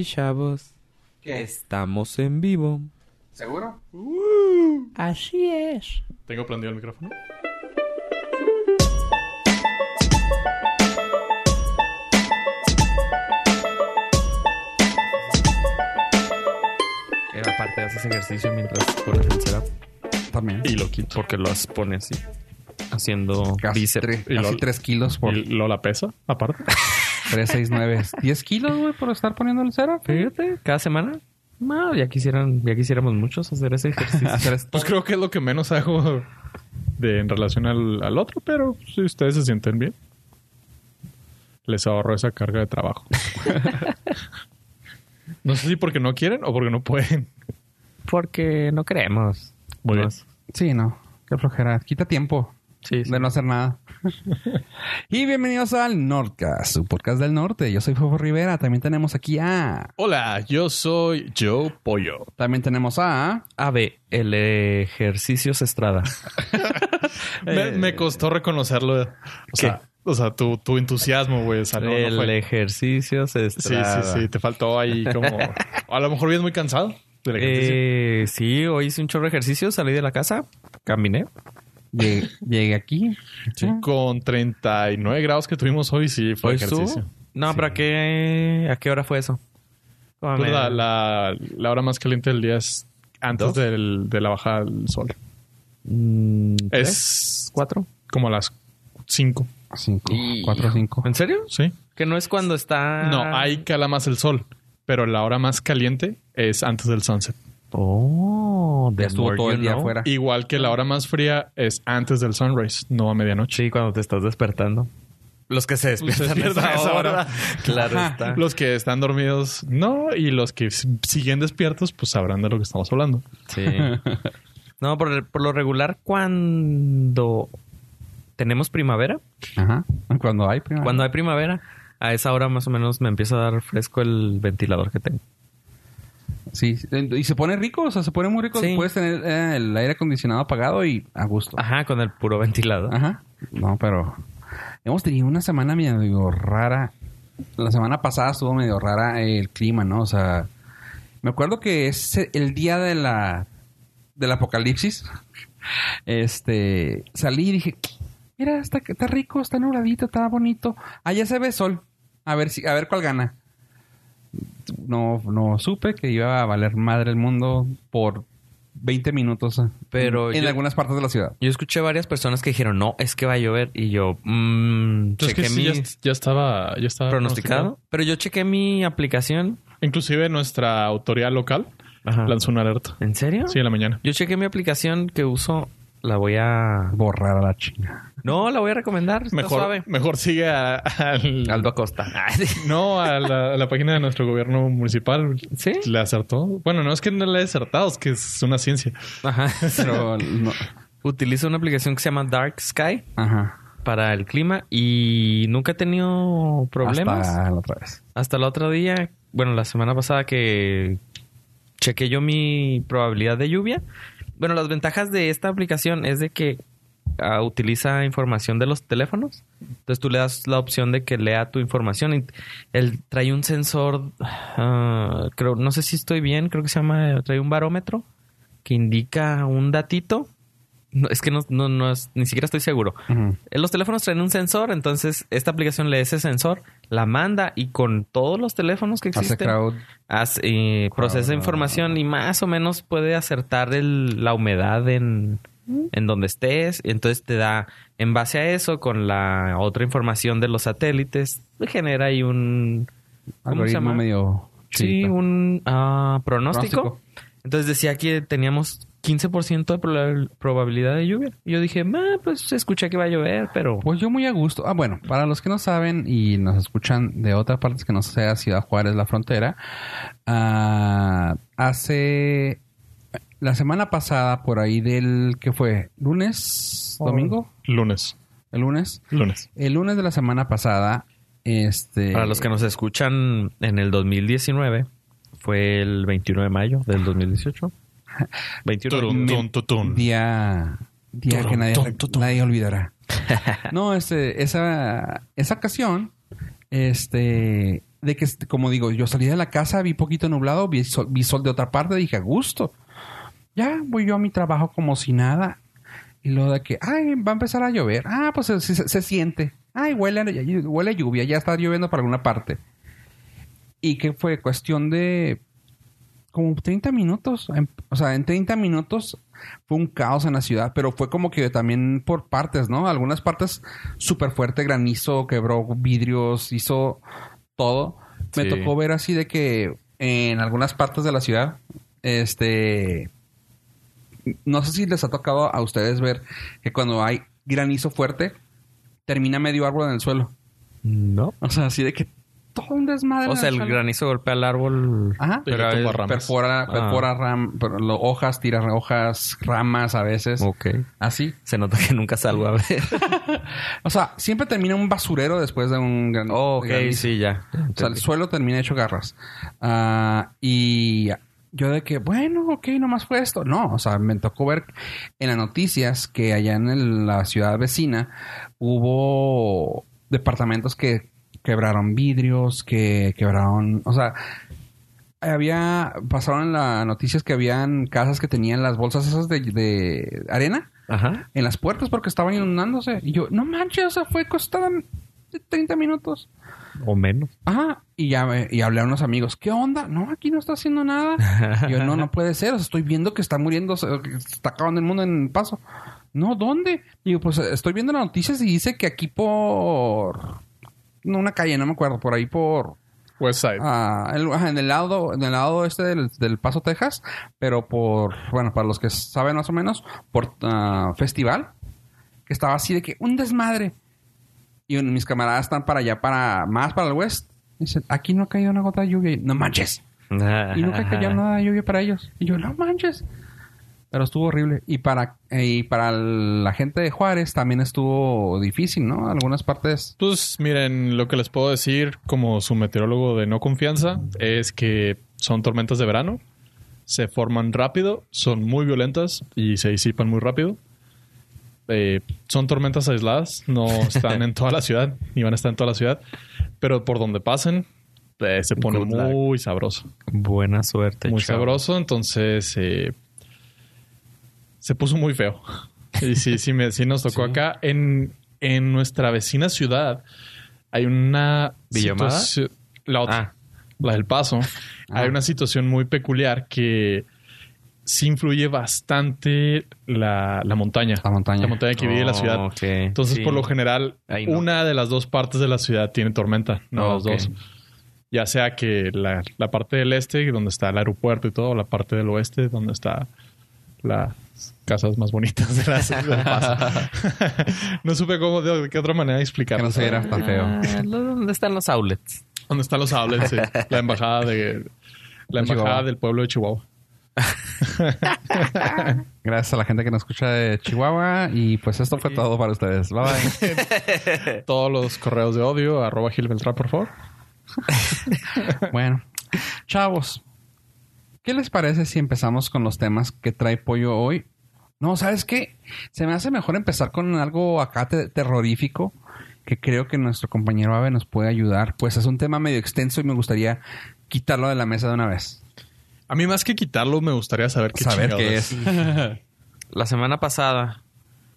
Y chavos, ¿Qué? estamos en vivo. ¿Seguro? Así es. ¿Tengo prendido el micrófono? Eh, aparte haces ejercicio mientras pones el setup. También. Y lo quito. Porque lo pone así. Haciendo Casi, bíceps. Y lo- 3 kilos por ¿Y lo la pesa, aparte? 3, 6, 9. 10 kilos, güey, por estar poniendo el cero. Fíjate, cada semana. No, ya quisieran, ya quisiéramos muchos hacer ese ejercicio. Hacer. Pues creo que es lo que menos hago de, en relación al, al otro, pero si ustedes se sienten bien, les ahorro esa carga de trabajo. no sé si porque no quieren o porque no pueden. Porque no queremos. Muy bien. Sí, no. Qué flojera. Quita tiempo Sí, sí. de no hacer nada. y bienvenidos al Nordcast, su podcast del norte. Yo soy Fofo Rivera. También tenemos aquí a... Hola, yo soy Joe Pollo. También tenemos a... AB, el ejercicio Estrada. Me, me costó reconocerlo. O sea, o sea tu, tu entusiasmo, güey. O sea, no, no el fue- ejercicio Sí, Estrada. sí, sí. Te faltó ahí como... A lo mejor vienes muy cansado del ejercicio. Eh, sí, hoy hice un chorro de ejercicio, salí de la casa, caminé. Llegué, llegué aquí. Sí, con 39 grados que tuvimos hoy, sí fue ¿Hoy ejercicio. No, Sí. pero ¿a qué, ¿a qué hora fue eso? Pues la, la, la hora más caliente del día es antes del- de la bajada del sol. Mm, ¿tres? Es ¿Cuatro? como a las 5. 5, 4, 5. ¿En serio? ¿Sí? Que no es cuando está... No, ahí cala más el sol. Pero la hora más caliente es antes del sunset. Oh, Ya estuvo todo el día know. afuera. Igual que la hora más fría es antes del sunrise, no a medianoche. Sí, cuando te estás despertando. Los que se despiertan, Se despiertan a esa hora. hora. Claro Ajá. está. Los que están dormidos, no. Y los que siguen despiertos, pues sabrán de lo que estamos hablando. Sí. No, por, por lo regular, cuando tenemos primavera, Ajá. Cuando hay primavera. cuando hay primavera, a esa hora más o menos me empieza a dar fresco el ventilador que tengo. Sí, y se pone rico, o sea, se pone muy rico. Sí. Puedes tener eh, el aire acondicionado apagado y a gusto. Ajá, con el puro ventilador. Ajá. No, pero hemos tenido una semana medio rara. La semana pasada estuvo medio rara el clima, ¿no? O sea, me acuerdo que es el día de la del apocalipsis. Este, salí y dije, mira, está, está rico, está nubladito, está bonito. Allá se ve sol. A ver si, a ver cuál gana. No, no supe que iba a valer madre el mundo por 20 minutos Pero en, yo- algunas partes de la ciudad. Yo escuché varias personas que dijeron, no, es que va a llover. Y yo, mmm, que chequé sí, mi ya, ya estaba, ya estaba pronosticado. Pero yo chequé mi aplicación. Inclusive nuestra autoridad local Ajá. lanzó una alerta. ¿En serio? Sí, en la mañana. Yo chequé mi aplicación que uso. La voy a... Borrar a la chinga. No, la voy a recomendar. Está Mejor, suave. mejor sigue a- al... Aldo Acosta. No, a la, a la página de nuestro gobierno municipal. ¿Sí? Le acertó. Bueno, no es que no le haya acertado, es que es una ciencia. Ajá. Pero no- Utilizo una aplicación que se llama Dark Sky Ajá. para el clima y nunca he tenido problemas. Hasta, Hasta la otra vez. el otro día, bueno, la semana pasada que chequé yo mi probabilidad de lluvia. Bueno, las ventajas de esta aplicación es de que ah, utiliza información de los teléfonos. Entonces tú le das la opción de que lea tu información y él trae un sensor, ah, creo, no sé si estoy bien, creo que se llama, trae un barómetro que indica un datito. No, es que no, no, no es- ni siquiera estoy seguro. Eh, Los teléfonos traen un sensor, entonces esta aplicación lee ese sensor, la manda y con todos los teléfonos que Hace existen crowd. hace, eh, procesa Crowd. información y más o menos puede acertar el- la humedad en, en donde estés. Y entonces te da, en base a eso, con la otra información de los satélites, genera ahí un... ¿Cómo se Algoritmo llama? medio... Sí, un ah, pronóstico. Pronóstico. Entonces decía que teníamos 15% de proba- probabilidad de lluvia. Y yo dije, "Ah, pues escuché que va a llover, pero... Pues yo muy a gusto. Ah, bueno, para los que no saben y nos escuchan de otras partes que no sea Ciudad Juárez, la frontera, ah, hace la semana pasada, por ahí del, ¿qué fue? ¿Lunes? ¿Domingo? Lunes. ¿El lunes? Lunes. El lunes de la semana pasada, este... Para los que nos escuchan en el 2019, fue el 21 de mayo del 2018. 21 de. Día, día que nadie, nadie olvidará. no, este, esa, esa ocasión, este, de que, este, como digo, yo salí de la casa, vi poquito nublado, vi sol, vi sol de otra parte, dije, a gusto. Ya voy yo a mi trabajo como si nada. Y luego de que, ay, va a empezar a llover. Ah, pues se, se- se siente. Ay, huele, huele a lluvia, ya está lloviendo para alguna parte. Y que fue cuestión de como 30 minutos. O sea, en 30 minutos fue un caos en la ciudad, pero fue como que también por partes, ¿no? Algunas partes súper fuerte, granizo, quebró vidrios, hizo todo. Me Sí. tocó ver así de que en algunas partes de la ciudad, este... No sé si les ha tocado a ustedes ver que cuando hay granizo fuerte, termina medio árbol en el suelo. No. O sea, así de que todo un desmadre. O sea, el granizo golpea el árbol. Ajá. Pero ramas. Perfora, Ah. perfora ram- lo- hojas, tira hojas, ramas a veces. Ok. Así. Se nota que nunca salgo a ver. O sea, siempre termina un basurero después de un gran. Oh, ok, granizo. sí, ya. O sea, el suelo termina hecho garras. Ah, y yo de que, bueno, ok, nomás fue esto. No, o sea, me tocó ver en las noticias que allá en el- la ciudad vecina hubo departamentos que quebraron vidrios, que quebraron, o sea, había, pasaron en las noticias que habían casas que tenían las bolsas esas de, de arena Ajá. en las puertas porque estaban inundándose. Y yo, no manches, o sea, fue costada 30 minutos. O menos. Ajá. Y ya me- y hablé a unos amigos, ¿qué onda? No, aquí no está haciendo nada. Y yo, no, no puede ser. O sea, estoy viendo que está muriendo, que está acabando el mundo en paso. No, ¿dónde? Yo, pues estoy viendo las noticias y dice que aquí por... No, una calle, no me acuerdo. Por ahí por... West Side. Ah, el- en el lado, en el lado este del, del Paso, Texas, pero por, bueno, para los que saben más o menos, por ah, festival, que estaba así de que un desmadre. Y mis camaradas están para allá, para más para el west. Dicen, aquí no ha caído una gota de lluvia. Y, no manches. Y nunca cayó nada de lluvia para ellos. Y yo, no manches. Pero estuvo horrible. Y para, eh, y para la gente de Juárez también estuvo difícil, ¿no? Algunas partes. Pues miren, lo que les puedo decir como su meteorólogo de no confianza es que son tormentas de verano, se forman rápido, son muy violentas y se disipan muy rápido. Eh, son tormentas aisladas, no están en toda la ciudad, ni van a estar en toda la ciudad, pero por donde pasen eh, se pone Good luck. muy sabroso. Buena suerte. muy chavo. sabroso, entonces eh, se puso muy feo. Y sí, sí, me, sí nos tocó acá. En, en nuestra vecina ciudad hay una ¿Villamada? situación- La otra, Ah. la del Paso. Ah. Hay una situación muy peculiar que sí influye bastante la, la montaña. La montaña. La montaña que vive la Oh, ciudad. ok. Entonces, Sí. por lo general, no. una de las dos partes de la ciudad tiene tormenta, no Oh, las dos. Ya sea que la, la parte del este, donde está el aeropuerto y todo, o la parte del oeste, donde está las casas más bonitas de la ciudad del Paso. no supe cómo, de, qué otra manera explicarlo. no se viera tan feo. Ah, ¿Dónde están los outlets? ¿Dónde están los outlets? Sí. La embajada de... La embajada Chihuahua. del pueblo de Chihuahua. Gracias a la gente que nos escucha de Chihuahua. Y pues esto fue todo para ustedes. Bye bye. Todos los correos de odio, arroba Gil Beltrán, por favor. bueno, chavos, ¿qué les parece si empezamos con los temas que trae Pollo hoy? No, ¿sabes qué? Se me hace mejor empezar con algo acá te- terrorífico que creo que nuestro compañero Ave nos puede ayudar. Pues es un tema medio extenso y me gustaría quitarlo de la mesa de una vez. A mí más que quitarlo, me gustaría saber qué Saber chingados qué es. La semana pasada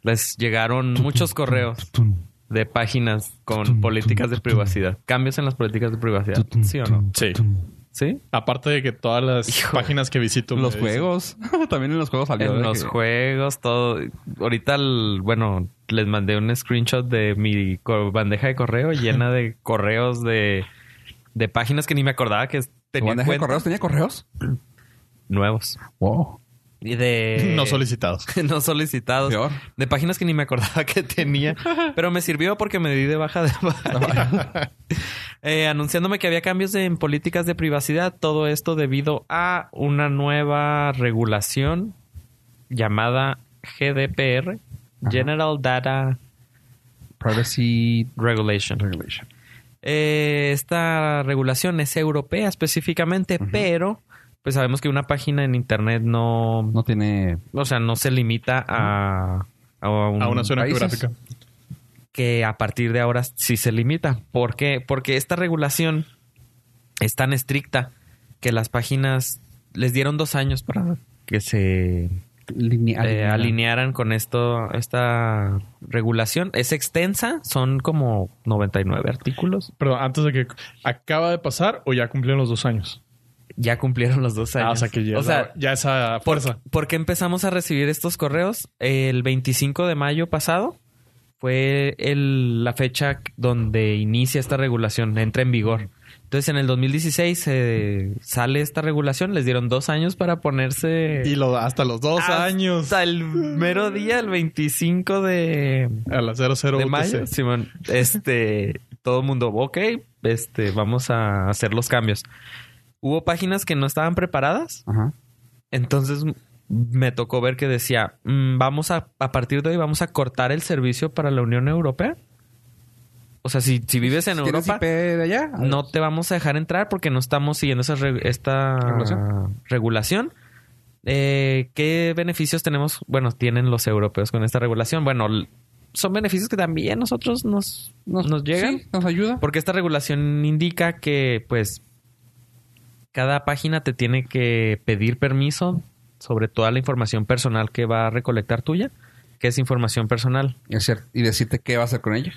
les llegaron muchos correos de páginas con políticas de privacidad. Cambios en las políticas de privacidad. ¿Sí o no? Sí. ¿Sí? Aparte de que todas las Hijo. páginas que visito... Los juegos. También en los juegos salió. En de los que- juegos, todo. Ahorita, el- bueno, les mandé un screenshot de mi bandeja de correo llena de correos de, de páginas que ni me acordaba que ¿Tu tenía bandeja de correos tenía correos? nuevos. Wow. De... No solicitados. no solicitados. Peor. De páginas que ni me acordaba que tenía. Pero me sirvió porque me di de baja de baja. Eh, anunciándome que había cambios en políticas de privacidad. Todo esto debido a una nueva regulación llamada GDPR. General Data Privacy Regulation. Regulation. Eh, esta regulación es europea específicamente, pero pues sabemos que una página en internet no, No tiene... o sea, no se limita a, a, un- A una zona países. geográfica. que a partir de ahora sí se limita. ¿Por qué? Porque esta regulación es tan estricta que las páginas les dieron dos años para que se eh, alinearan con esto, esta regulación. Es extensa, son como 99 artículos. Perdón, antes de que acaba de pasar o ya cumplieron los dos años. Ya cumplieron los dos años. Ah, o sea que ya, O sea, ya esa fuerza. ¿Por qué empezamos a recibir estos correos? El 25 de mayo pasado fue el- la fecha donde inicia esta regulación, entra en vigor. Entonces, en el 2016 eh, sale esta regulación, les dieron dos años para ponerse... Y lo, hasta los dos hasta años. el mero día, el 25 de, A la 00 de mayo, Simón, este, todo el mundo, ok, este, vamos a hacer los cambios. Hubo páginas que no estaban preparadas Ajá. entonces me tocó ver que decía, mm, vamos a, a partir de hoy vamos a cortar el servicio para la Unión Europea. O sea, si, si vives en ¿Tienes Europa, IP de allá? no te vamos a dejar entrar porque no estamos siguiendo esa esta ¿Regulación? regulación. Eh, ¿Qué beneficios tenemos? Bueno, tienen los europeos con esta regulación. Bueno, son beneficios que también nosotros nos, nos, llegan. sí, nos ayuda. Porque esta regulación indica que, pues, cada página te tiene que pedir permiso sobre toda la información personal que va a recolectar tuya, que es información personal. Y hacer- y decirte qué va a hacer con ella.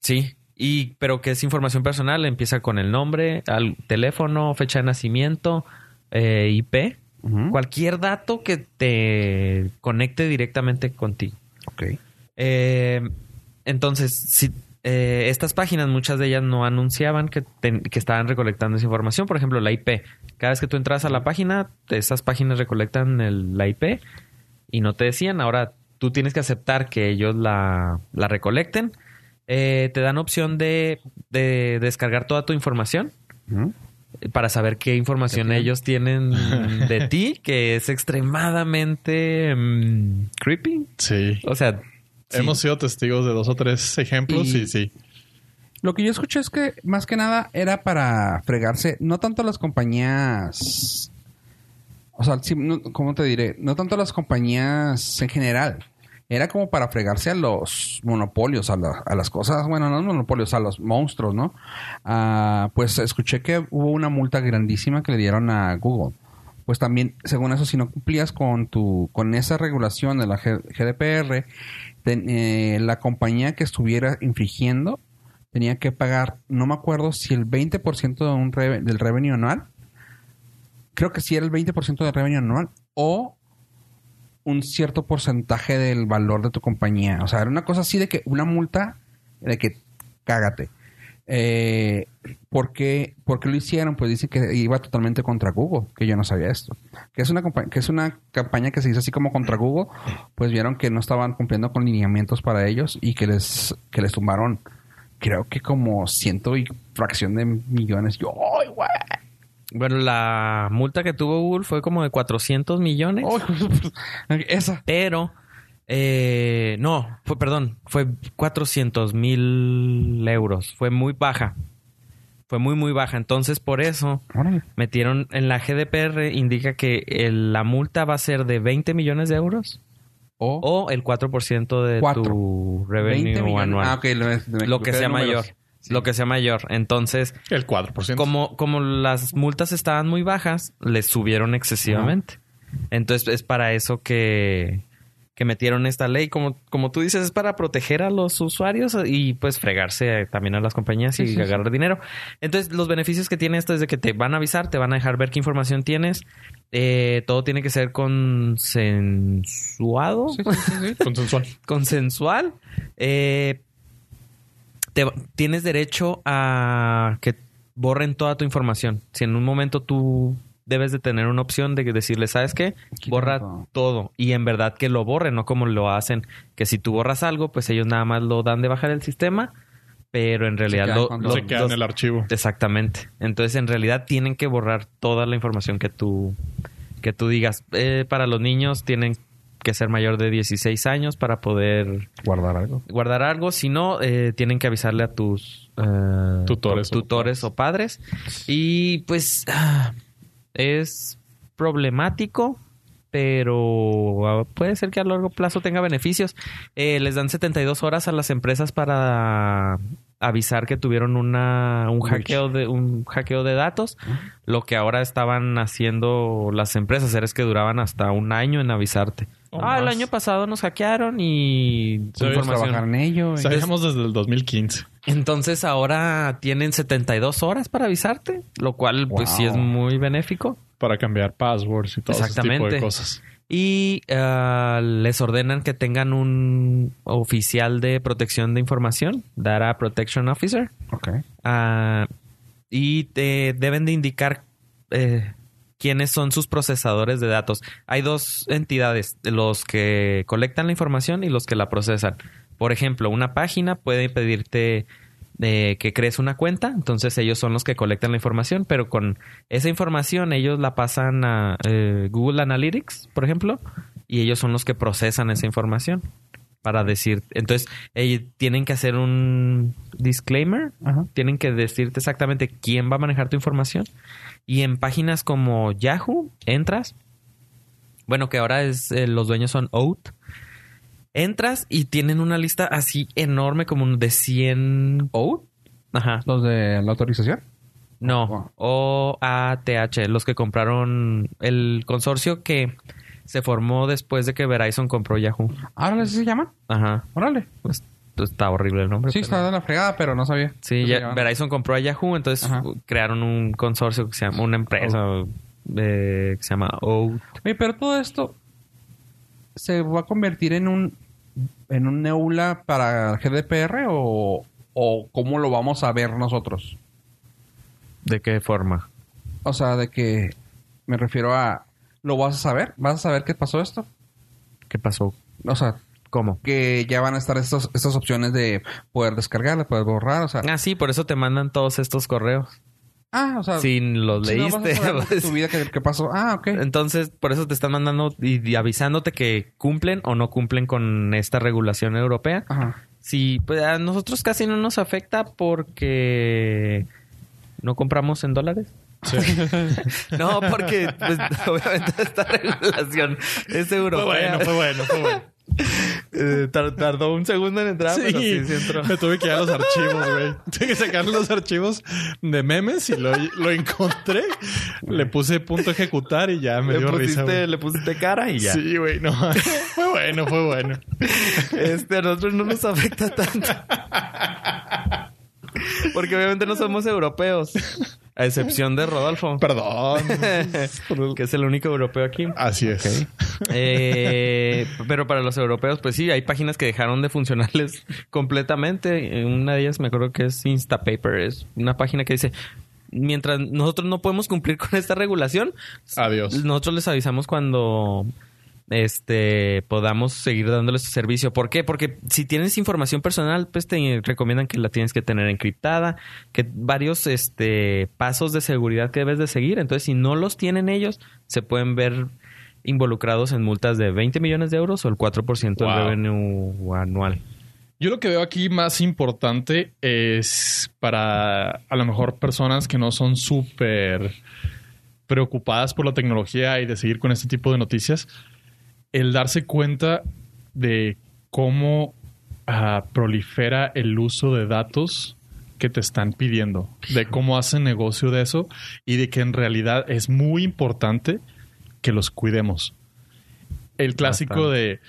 Sí. Y, pero que es información personal, empieza con el nombre, al teléfono, fecha de nacimiento, eh, IP, cualquier dato que te conecte directamente contigo. Ok. Eh, entonces, si eh, estas páginas, muchas de ellas no anunciaban que, que estaban recolectando esa información. Por ejemplo, la IP. Cada vez que tú entras a la página, esas páginas recolectan el- la IP y no te decían. Ahora tú tienes que aceptar que ellos la, la recolecten. Eh, te dan opción de, de descargar toda tu información para saber qué información ellos tienen de ti, que es extremadamente mm, creepy. Sí. O sea, sí. Hemos sido testigos de dos o tres ejemplos Y- y, sí. Lo que yo escuché es que más que nada era para fregarse, no tanto las compañías, o sea, sí, no- ¿cómo te diré? No tanto las compañías en general. Era como para fregarse a los monopolios, a, la- a las cosas, bueno, no los monopolios, a los monstruos, ¿no? Ah, pues escuché que hubo una multa grandísima que le dieron a Google. Pues también, según eso, si no cumplías con tu, con esa regulación de la G- GDPR, eh, la compañía que estuviera infringiendo tenía que pagar, no me acuerdo si el 20% de un reve- del revenue anual, creo que sí era el 20% del revenue anual, o un cierto porcentaje del valor de tu compañía. O sea, era una cosa así de que una multa de que cágate. Eh, ¿por, qué, por qué lo hicieron? Pues dicen que iba totalmente contra Google, que yo no sabía esto. Que es una, que es una campaña que se hizo así como contra Google, pues vieron que no estaban cumpliendo con lineamientos para ellos y que les, que les tumbaron, creo que como ciento y fracción de millones. Yo, ¡ay, güey! Bueno, la multa que tuvo Google fue como de 400 millones. Esa. Pero, eh, no, fue, perdón, fue 400 mil euros. Fue muy baja. Fue muy, muy baja. Entonces, por eso Órale. metieron en la GDPR, indica que el- la multa va a ser de 20 millones de euros O, o el 4% de Cuatro. tu 20 revenue anual. Ah, lo, me lo equivoqué que sea números. mayor. Lo que sea mayor. Entonces, El 4%. como, como las multas estaban muy bajas, les subieron excesivamente. Entonces es para eso que, que metieron esta ley. Como, como tú dices, es para proteger a los usuarios y pues fregarse también a las compañías Sí, y sí, sí. agarrar dinero. Entonces los beneficios que tiene esto es de que te van a avisar, te van a dejar ver qué información tienes. Eh, todo tiene que ser consensuado Sí, sí, sí, sí. Consensual. consensual, eh, te- tienes derecho a que borren toda tu información. Si en un momento tú debes de tener una opción de decirle, ¿sabes qué? Borra todo. todo. Y en verdad que lo borren, no como lo hacen. Que si tú borras algo, pues ellos nada más lo dan de bajar el sistema, pero en realidad quedan lo, lo- todo. Se queda los- en el archivo. Exactamente. Entonces, en realidad tienen que borrar toda la información que tú que tú digas. Eh, para los niños tienen que ser mayor de 16 años para poder Guardar algo. guardar algo. Si no, eh, tienen que avisarle a tus eh, Tutores o tutores o padres. Y pues ah, es problemático, pero ah, puede ser que a largo plazo tenga beneficios. Eh, les dan 72 horas a las empresas para avisar que tuvieron una un hackeo de un hackeo de datos. Lo que ahora estaban haciendo las empresas era es que duraban hasta un año en avisarte. O ah, el año pasado nos hackearon y información. Trabajar en ello. y- Sabíamos desde el 2015. Entonces ahora tienen 72 horas para avisarte, lo cual pues sí es muy benéfico. Para cambiar passwords y todo ese tipo de cosas. Y ah, les ordenan que tengan un oficial de protección de información, Data Protection Officer, Ok. ah, y te deben de indicar eh, quiénes son sus procesadores de datos. Hay dos entidades, los que colectan la información y los que la procesan. Por ejemplo, una página puede pedirte eh, que crees una cuenta, entonces ellos son los que colectan la información, pero con esa información ellos la pasan a eh, Google Analytics, por ejemplo, y ellos son los que procesan esa información para decir, entonces ellos tienen que hacer un disclaimer, Ajá. tienen que decirte exactamente quién va a manejar tu información y en páginas como Yahoo entras, bueno que ahora es eh, los dueños son Oath, entras y tienen una lista así enorme como de 100 ¿Oath? Ajá. ¿Los de la autorización? No, OATH, los que compraron el consorcio que se formó después de que Verizon compró Yahoo. ¿Ahora así se llaman? Ajá. Órale. Pues, pues, está horrible el nombre. Sí, pero- está de la fregada, pero no sabía. Sí. Verizon compró a Yahoo, entonces Ajá. crearon un consorcio que se llama, una empresa eh, que se llama Oath. Oye, pero todo esto se va a convertir en un en un neula para GDPR o, o cómo lo vamos a ver nosotros. ¿De qué forma? O sea, de que me refiero a ¿lo vas a saber? ¿Vas a saber qué pasó esto? ¿Qué pasó? O sea, ¿Cómo? que ya van a estar estos, estas opciones de poder descargar, de poder borrar, o sea, Ah, sí, por eso te mandan todos estos correos. Ah, o sea, Si los si no vas a leíste. saber pues. tu vida qué, qué pasó. Ah, ok. Entonces, por eso te están mandando y, y avisándote que cumplen o no cumplen con esta regulación europea. Ajá. Sí, pues a nosotros casi no nos afecta porque no compramos en dólares. Sí. No, porque pues, obviamente esta regulación es fue europea. bueno, fue bueno, fue bueno. Eh, tar- tardó un segundo en entrar, pero sí, sí entró. me tuve que ir a los archivos, güey. Tuve que sacar los archivos de memes y lo, lo encontré. Le puse punto ejecutar y ya me Le dio risa, pusiste, güey. le pusiste cara y ya. Sí, güey, no. Fue bueno, fue bueno. Este, a nosotros no nos afecta tanto. Porque obviamente no somos europeos. A excepción de Rodolfo. Perdón. que es el único europeo aquí. Así es. Eh, pero para los europeos, pues sí, hay páginas que dejaron de funcionarles completamente. Una de ellas me acuerdo que es Instapaper. Es una página que dice, mientras nosotros no podemos cumplir con esta regulación, Adiós. nosotros les avisamos cuando este podamos seguir dándoles su servicio. ¿Por qué? Porque si tienes información personal, pues te recomiendan que la tienes que tener encriptada, que varios este pasos de seguridad que debes de seguir. Entonces, si no los tienen ellos, se pueden ver involucrados en multas de 20 millones de euros o el 4% del Wow. revenue anual. Yo lo que veo aquí más importante es para a lo mejor personas que no son súper preocupadas por la tecnología y de seguir con este tipo de noticias, el darse cuenta de cómo ah, prolifera el uso de datos que te están pidiendo, de cómo hacen negocio de eso y de que en realidad es muy importante que los cuidemos. El clásico de,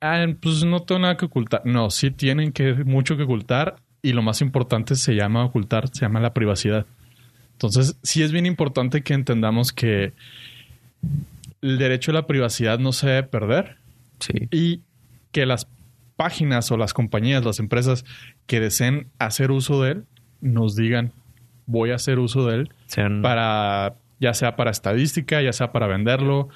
ah, pues no tengo nada que ocultar. No, sí tienen que mucho que ocultar y lo más importante se llama ocultar, se llama la privacidad. Entonces, sí es bien importante que entendamos que el derecho a la privacidad no se debe perder Sí. y que las páginas o las compañías, las empresas que deseen hacer uso de él, nos digan, voy a hacer uso de él Sean- para, ya sea para estadística, ya sea para venderlo,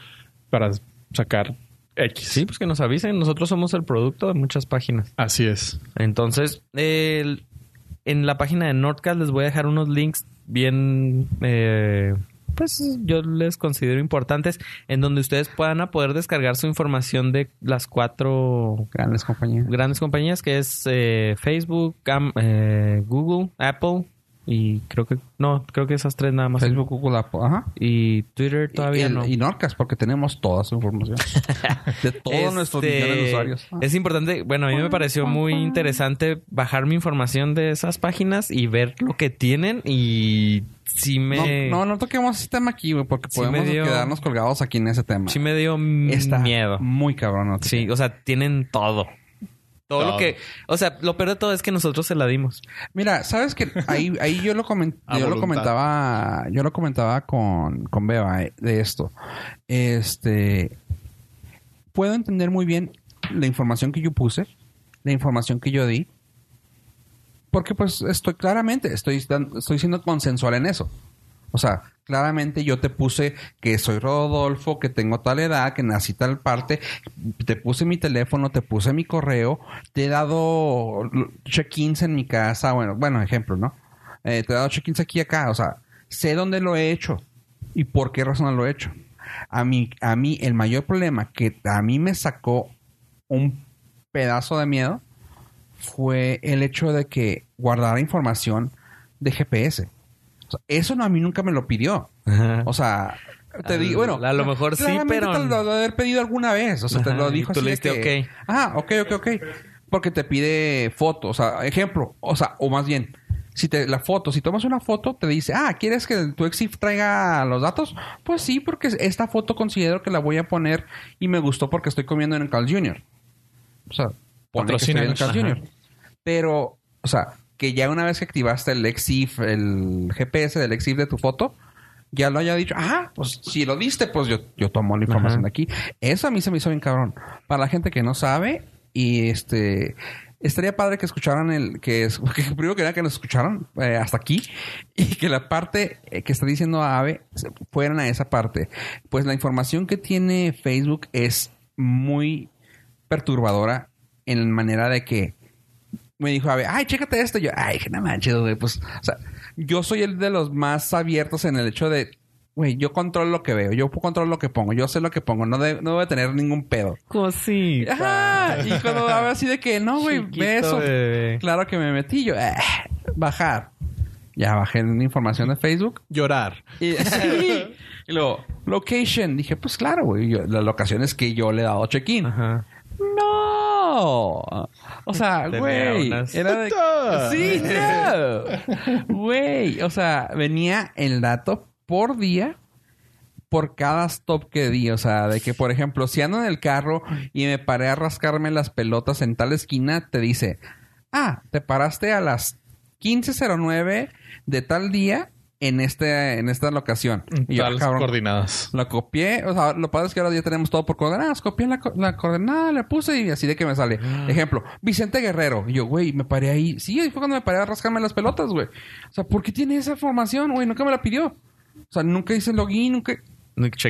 para sacar X. Sí, pues que nos avisen. Nosotros somos el producto de muchas páginas. Así es. Entonces, el- en la página de Nordcast les voy a dejar unos links bien, eh, pues yo les considero importantes, en donde ustedes puedan a poder descargar su información de las cuatro Grandes compañías. grandes compañías, que es eh, Facebook, eh, Google, Apple y creo que no, creo que esas tres nada más. Facebook, Google, Apple. Ajá. Y Twitter todavía y, el- no. y Norcas, porque tenemos toda su información. de todos nuestros Este, millones de usuarios. Ah. Es importante, bueno, a mí me pareció muy interesante bajar mi información de esas páginas y ver lo que tienen y sí me No, no, no toquemos ese tema aquí, güey, porque Sí podemos dio- quedarnos colgados aquí en ese tema. sí me dio Está miedo. muy cabrón. Sí, o sea, tienen todo. Todo, Todo. lo que, o sea, lo peor de todo es que nosotros se la dimos. Mira, sabes que ahí, ahí yo lo yo lo comentaba, yo lo comentaba con, con Beba eh, de esto. Este puedo entender muy bien la información que yo puse, la información que yo di. Porque pues estoy claramente, estoy, estoy siendo consensual en eso. O sea, claramente yo te puse que soy Rodolfo, que tengo tal edad, que nací tal parte, te puse mi teléfono, te puse mi correo, te he dado check-ins en mi casa, bueno, bueno, ejemplo, ¿no? Eh, te he dado check-ins aquí y acá, o sea, sé dónde lo he hecho y por qué razón lo he hecho. A mí, a mí el mayor problema que a mí me sacó un pedazo de miedo fue el hecho de que guardara información de GPS. O sea, eso no, a mí nunca me lo pidió. O sea, te digo, bueno. a lo mejor sí, pero- Te lo debe haber pedido alguna vez. O sea, te Ajá, lo y dijo tú así le de diste que, ok. Ah, ok, ok, ok. Porque te pide foto. O sea, ejemplo. O sea, o más bien, si te la foto, si tomas una foto, te dice, ah, ¿quieres que tu exif traiga los datos? Pues sí, porque esta foto considero que la voy a poner y me gustó porque estoy comiendo en el Carl Jr. O sea, pone que estoy en el. Carl. Jr. Pero, o sea, que ya una vez que activaste el EXIF, el GPS del EXIF de tu foto, ya lo haya dicho, ah, pues si lo diste, pues yo, yo tomo la información Ajá. de aquí. Eso a mí se me hizo bien cabrón. Para la gente que no sabe, y este, estaría padre que escucharan el, que, es, que primero que nada que nos escucharan eh, hasta aquí, y que la parte eh, que está diciendo Ave fueran a esa parte. Pues la información que tiene Facebook es muy perturbadora en manera de que me dijo, a ver, ay, chécate esto. Y yo, ay, que no manches, güey. Pues, o sea, yo soy el de los más abiertos en el hecho de, güey, yo controlo lo que veo, yo controlo lo que pongo, yo sé lo que pongo, no, de- no debo de tener ningún pedo. Cosita. Ajá. Y cuando habla así de que, no, güey, ve eso. bebé. Claro que me metí yo, "Ah, bajar. Ya bajé la información de Facebook. Llorar. Y, sí. y luego, location. Dije, pues claro, güey. yo- La locación es que yo le he dado check-in. Ajá. No. O sea, güey. unas- Era de... Sí, no. Güey. O sea, venía el dato por día por cada stop que di. O sea, de que, por ejemplo, si ando en el carro y me paré a rascarme las pelotas en tal esquina, te dice, ah, te paraste a las 15.09 de tal día en este en esta locación. Y yo, ah, Tales cabrón, coordinadas. la copié, o sea, lo padre es que ahora ya tenemos todo por coordenadas. Copié la, co- la coordenada, le puse y así de que me sale. Ejemplo, Vicente Guerrero. Y yo, güey, me paré ahí. Sí, ahí fue cuando me paré a rascarme las pelotas, güey. O sea, ¿por qué tiene esa información, güey? Nunca me la pidió. O sea, nunca hice login, nunca,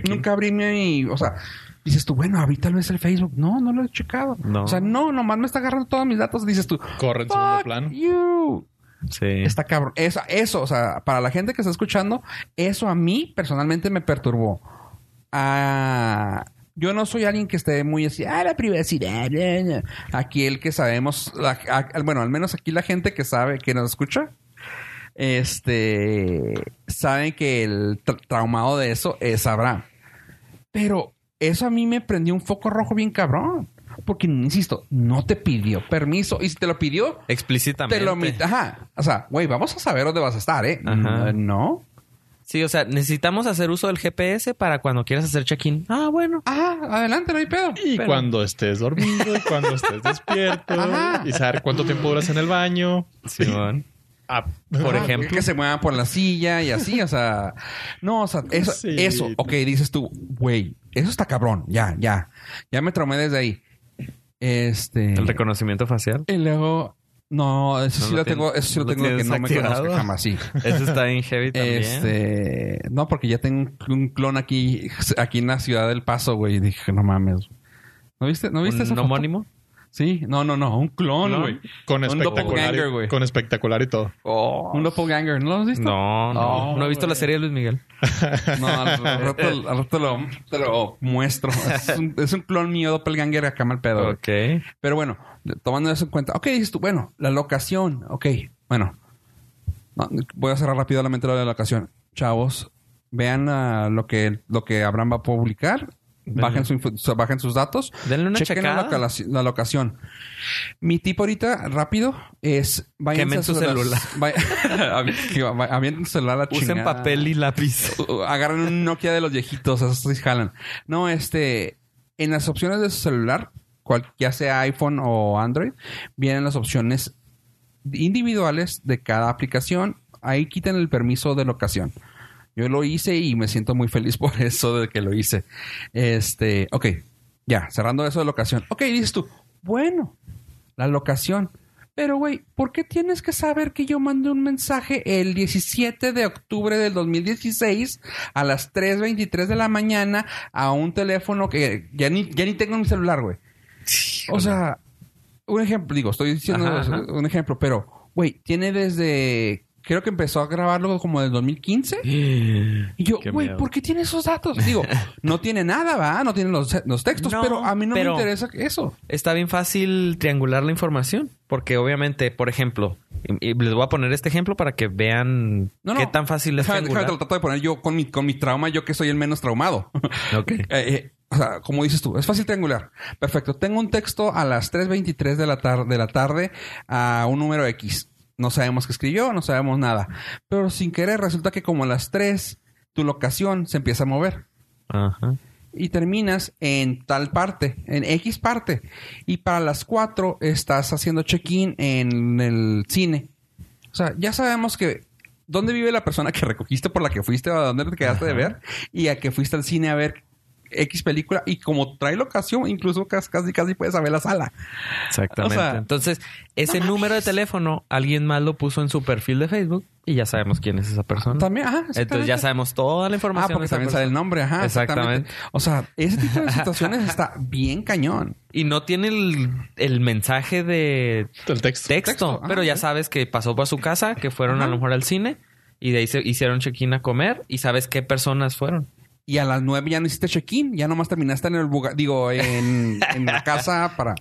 nunca abrí mi... O sea, dices tú, bueno, abrí tal vez el Facebook. No, no lo he checado. No. O sea, no, nomás me está agarrando todos mis datos. Dices tú, Corre en segundo plano. you. Sí. Está cabrón. Eso, eso, o sea, para la gente que está escuchando, eso a mí personalmente me perturbó. Ah, yo no soy alguien que esté muy así, ah, la privacidad. eh, eh". Aquí el que sabemos, la- bueno, al menos aquí la gente que sabe, que nos escucha, este, saben que el tra- traumado de eso es Abraham. Pero eso a mí me prendió un foco rojo bien cabrón. Porque, insisto, no te pidió permiso. Y si te lo pidió, Explícitamente. te lo Ajá. O sea, güey, vamos a saber dónde vas a estar, ¿eh? Ajá. No. Sí, o sea, necesitamos hacer uso del GPS para cuando quieras hacer check-in. Ah, bueno. Ajá, adelante, no hay pedo. Y Pero- cuando estés dormido, y cuando estés despierto, Ajá. y saber cuánto tiempo duras en el baño. Simón. Ah, Por ejemplo. Que se muevan por la silla y así, o sea. No, o sea, eso, Sí. eso, ok, dices tú, güey, eso está cabrón, ya, ya. Ya me traumé desde ahí. Este. El reconocimiento facial. Y luego. No, eso No sí lo tengo, eso sí lo tengo que no me conozca jamás, sí. Eso está en heavy también. Este, no, porque ya tengo un clon aquí, aquí en la ciudad del Paso, güey. Y dije, no mames. ¿No viste, no viste esa ¿Un foto? Sí, no, no, no, un clon, güey. con espectacular. güey. y, con espectacular y todo. Un doppelganger, ¿no lo has visto? No, no. Oh, no he visto la serie de Luis Miguel. No, al, al rato, al rato lo, te lo muestro. Es un, es un clon mío doppelganger acá mal pedo. Ok. Pero bueno, tomando eso en cuenta. Ok, dices tú, bueno, la locación. Ok, bueno. No, voy a cerrar rápidamente lo de la ocasión. Chavos, vean lo que lo que Abraham va a publicar. Bajen, su bajen sus datos. Denle una chequen la, la locación. Mi tip ahorita, rápido, es... Quemen su celular. avienten su celular a la Usen chingada. papel y lápiz. Agarren un Nokia de los viejitos, esos sí jalan. No, este, en las opciones de su celular, cual- ya sea iPhone o Android, vienen las opciones individuales de cada aplicación. Ahí quiten el permiso de locación. Yo lo hice y me siento muy feliz por eso de que lo hice. Este, ok, ya, cerrando eso de locación. Ok, dices tú, bueno, la locación. Pero, güey, ¿por qué tienes que saber que yo mandé un mensaje el 17 de octubre del 2016 a las 3.23 de la mañana a un teléfono que ya ni, ya ni tengo en mi celular, güey? O sea, un ejemplo, digo, estoy diciendo Ajá, ajá. un ejemplo, pero, güey, tiene desde... Creo que empezó a grabarlo como del 2015. Y yo, güey. ¿por qué tiene esos datos? Digo, no tiene nada, ¿va? No tiene los, los textos, No, pero a mí no me interesa eso. Está bien fácil triangular la información. Porque obviamente, por ejemplo, y, y les voy a poner este ejemplo para que vean No, no. qué tan fácil es Déjame, déjame, te triangular. lo trato de poner yo con mi, con mi trauma, yo que soy el menos traumado. Ok. Eh, eh, o sea, como dices tú, es fácil triangular. Perfecto. Tengo un texto a las 3.23 de la, tar- de la tarde a un número X. No sabemos qué escribió, no sabemos nada. Pero sin querer resulta que como a las 3 tu locación se empieza a mover. Ajá. y terminas en tal parte, en X parte. Y para las 4 estás haciendo check-in en el cine. O sea, ya sabemos que dónde vive la persona que recogiste por la que fuiste o a dónde te quedaste de ver y a que fuiste al cine a ver X película y como trae locación, incluso casi casi, puedes saber la sala. Exactamente. O sea, Entonces, ese número de teléfono, alguien más lo puso en su perfil de Facebook y ya sabemos quién es esa persona. También, ajá. Entonces ya sabemos toda la Ah, información. de porque esa también sale el persona. nombre, ajá. Exactamente. Exactamente. O sea, ese tipo de situaciones está bien cañón. Y no tiene el, el mensaje de El texto. texto, Texto, ajá, pero ya sí. sabes que pasó por su casa, que fueron a lo mejor al cine y de ahí se hicieron check-in a comer y sabes qué personas fueron. Y a las nueve ya no hiciste check-in, ya nomás terminaste en el buga- digo, en, en la casa para,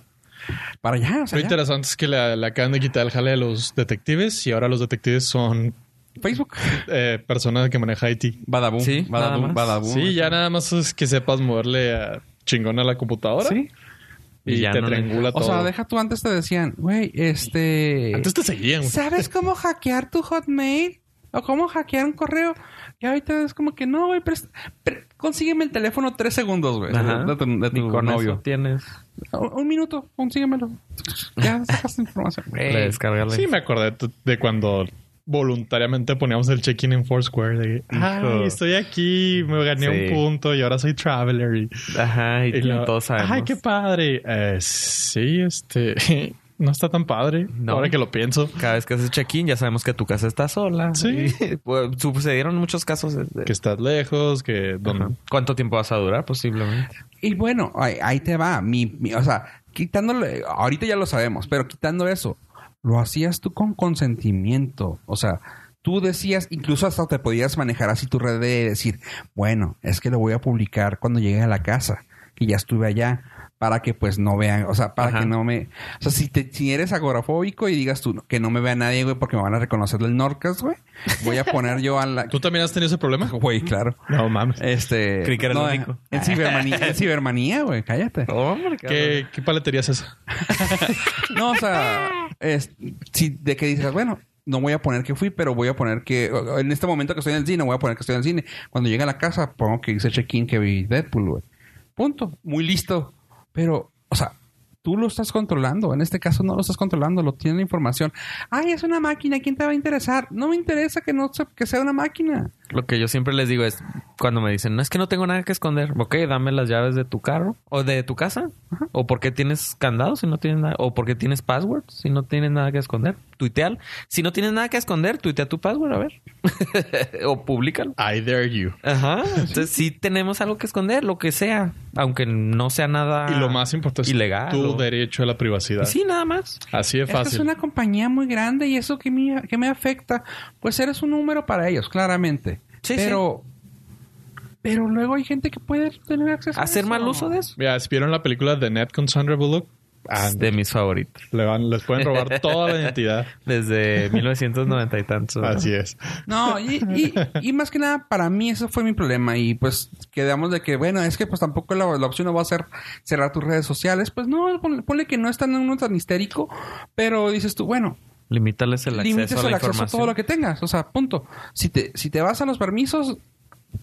para allá. O sea, Lo interesante es que le, le acaban de quitar el jale a los detectives y ahora los detectives son Facebook. eh, personas que maneja IT. Badaboom. Sí, nada badaboom, más. badaboom. Sí, ya nada más es que sepas moverle a chingón a la computadora Sí. y, Y ya te no le- triangula O todo. sea, deja tú antes te decían, güey, este... Antes te seguían. güey. ¿Sabes cómo hackear tu Hotmail? ¿O cómo hackear un correo? Y ahorita es como que no, güey, consígueme el teléfono tres segundos, güey. De tu, de tu y con novio. eso tienes Un, un minuto, consíguemelo. Ya sacas información. Sí, me acordé de cuando voluntariamente poníamos el check-in en Foursquare. De, Ay, estoy aquí, me gané Sí. un punto y ahora soy traveler. Y, Ajá, y, y lo- todos sabemos. Ay, qué padre. Eh, sí, este... No está tan padre. No. Ahora que lo pienso. Cada vez que haces check-in ya sabemos que tu casa está sola. Sí. Y, pues, sucedieron muchos casos. de- Que estás lejos, que... don-. ¿Cuánto tiempo vas a durar? Posiblemente. Y bueno, ahí, ahí te va. Mi, mi- o sea, quitándole, ahorita ya lo sabemos, pero quitando eso, lo hacías tú con consentimiento. O sea, tú decías, incluso hasta te podías manejar así tu red de decir, bueno, es que lo voy a publicar cuando llegue a la casa, que ya estuve allá, para que pues no vean, o sea, para Ajá. que no me... O sea, si, te, si eres agorafóbico y digas tú que no me vea nadie, güey, porque me van a reconocer del Norcas, güey, voy a poner yo a la... ¿Tú también has tenido ese problema? Güey, claro. No mames. Este... Creí que era el único. En cibermanía, en cibermanía, güey, cállate. Hombre, ¿Qué, ¿Qué paletería es esa? No, o sea, es, si de que dices, bueno, no voy a poner que fui, pero voy a poner que en este momento que estoy en el cine, voy a poner que estoy en el cine. Cuando llegue a la casa, pongo que hice check-in que vi Deadpool, güey. Punto. Muy listo. Pero, o sea, tú lo estás controlando. En este caso no lo estás controlando, lo tiene la información. Ay, es una máquina, ¿quién te va a interesar? No me interesa que no que sea una máquina. Lo que yo siempre les digo es, cuando me dicen, no es que no tengo nada que esconder, ok, dame las llaves de tu carro o de tu casa, o porque tienes candados si no tienes nada, o porque tienes password si no tienes nada que esconder, tuiteal, si no tienes nada que esconder, tuitea tu password, a ver, o públicalo. I dare you. Ajá, entonces sí tenemos algo que esconder, lo que sea, aunque no sea nada Y lo más importante es ilegal. tu o- derecho a la privacidad. Sí, nada más. Así de Es que es fácil. una compañía muy grande y eso que me, que me afecta, pues eres un número para ellos, claramente. Sí, pero, pero luego hay gente que puede tener acceso a Hacer eso. mal uso de eso. Mira, vieron la película de Net con Sandra Bullock, Ah, de mis favoritos. le van, les pueden robar toda la identidad. Desde 1990 y tantos. ¿no? Así es. No, y, y- y más que nada, para mí eso fue mi problema. Y pues quedamos de que, bueno, es que pues tampoco la, la opción no va a ser cerrar tus redes sociales. Pues no, ponle, ponle que no es tan uno tan histérico, pero dices tú, bueno, Limítales el acceso limites a la el acceso a todo lo que tengas. O sea, punto. Si te, si te vas a los permisos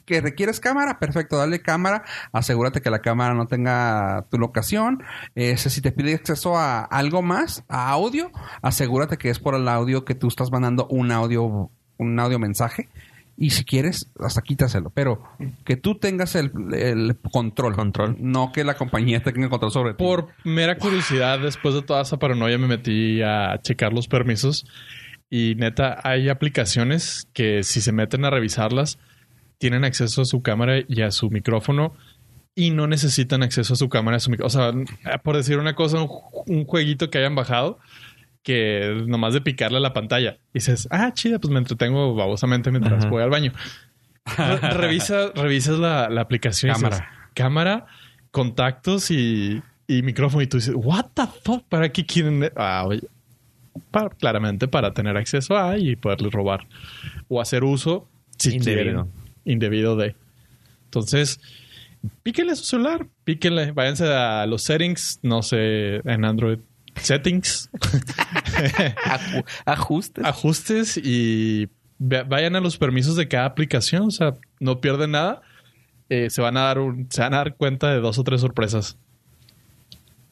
que requieres cámara, perfecto, dale cámara. Asegúrate que la cámara no tenga tu locación. Ese, si te pide acceso a algo más, a audio, asegúrate que es por el audio que tú estás mandando un audio, un audio mensaje. Y si quieres, hasta quítaselo. Pero que tú tengas el, el control. Control. No que la compañía tenga el control sobre ti. Por mera curiosidad, después de toda esa paranoia, me metí a checar los permisos. Y neta, hay aplicaciones que si se meten a revisarlas, tienen acceso a su cámara y a su micrófono y no necesitan acceso a su cámara a su micrófono. O sea, por decir una cosa, un, ju- un jueguito que hayan bajado que nomás de picarle a la pantalla. Y dices, ah, chida, pues me entretengo babosamente mientras Ajá. voy al baño. Re- revisa, revisas la, la aplicación. y dices, Cámara. cámara, contactos y, y micrófono. Y tú dices, what the fuck, ¿para qué quieren? Ah, oye, para- claramente para tener acceso a y poderles robar o hacer uso si Indebido. quieren, indebido de. Entonces, píquenle a su celular, píquenle, váyanse a los settings, no sé, en Android, settings, Aju- Ajustes. ajustes y vayan a los permisos de cada aplicación, o sea, no pierden nada. Eh, se van a dar un, se van a dar cuenta de dos o tres sorpresas.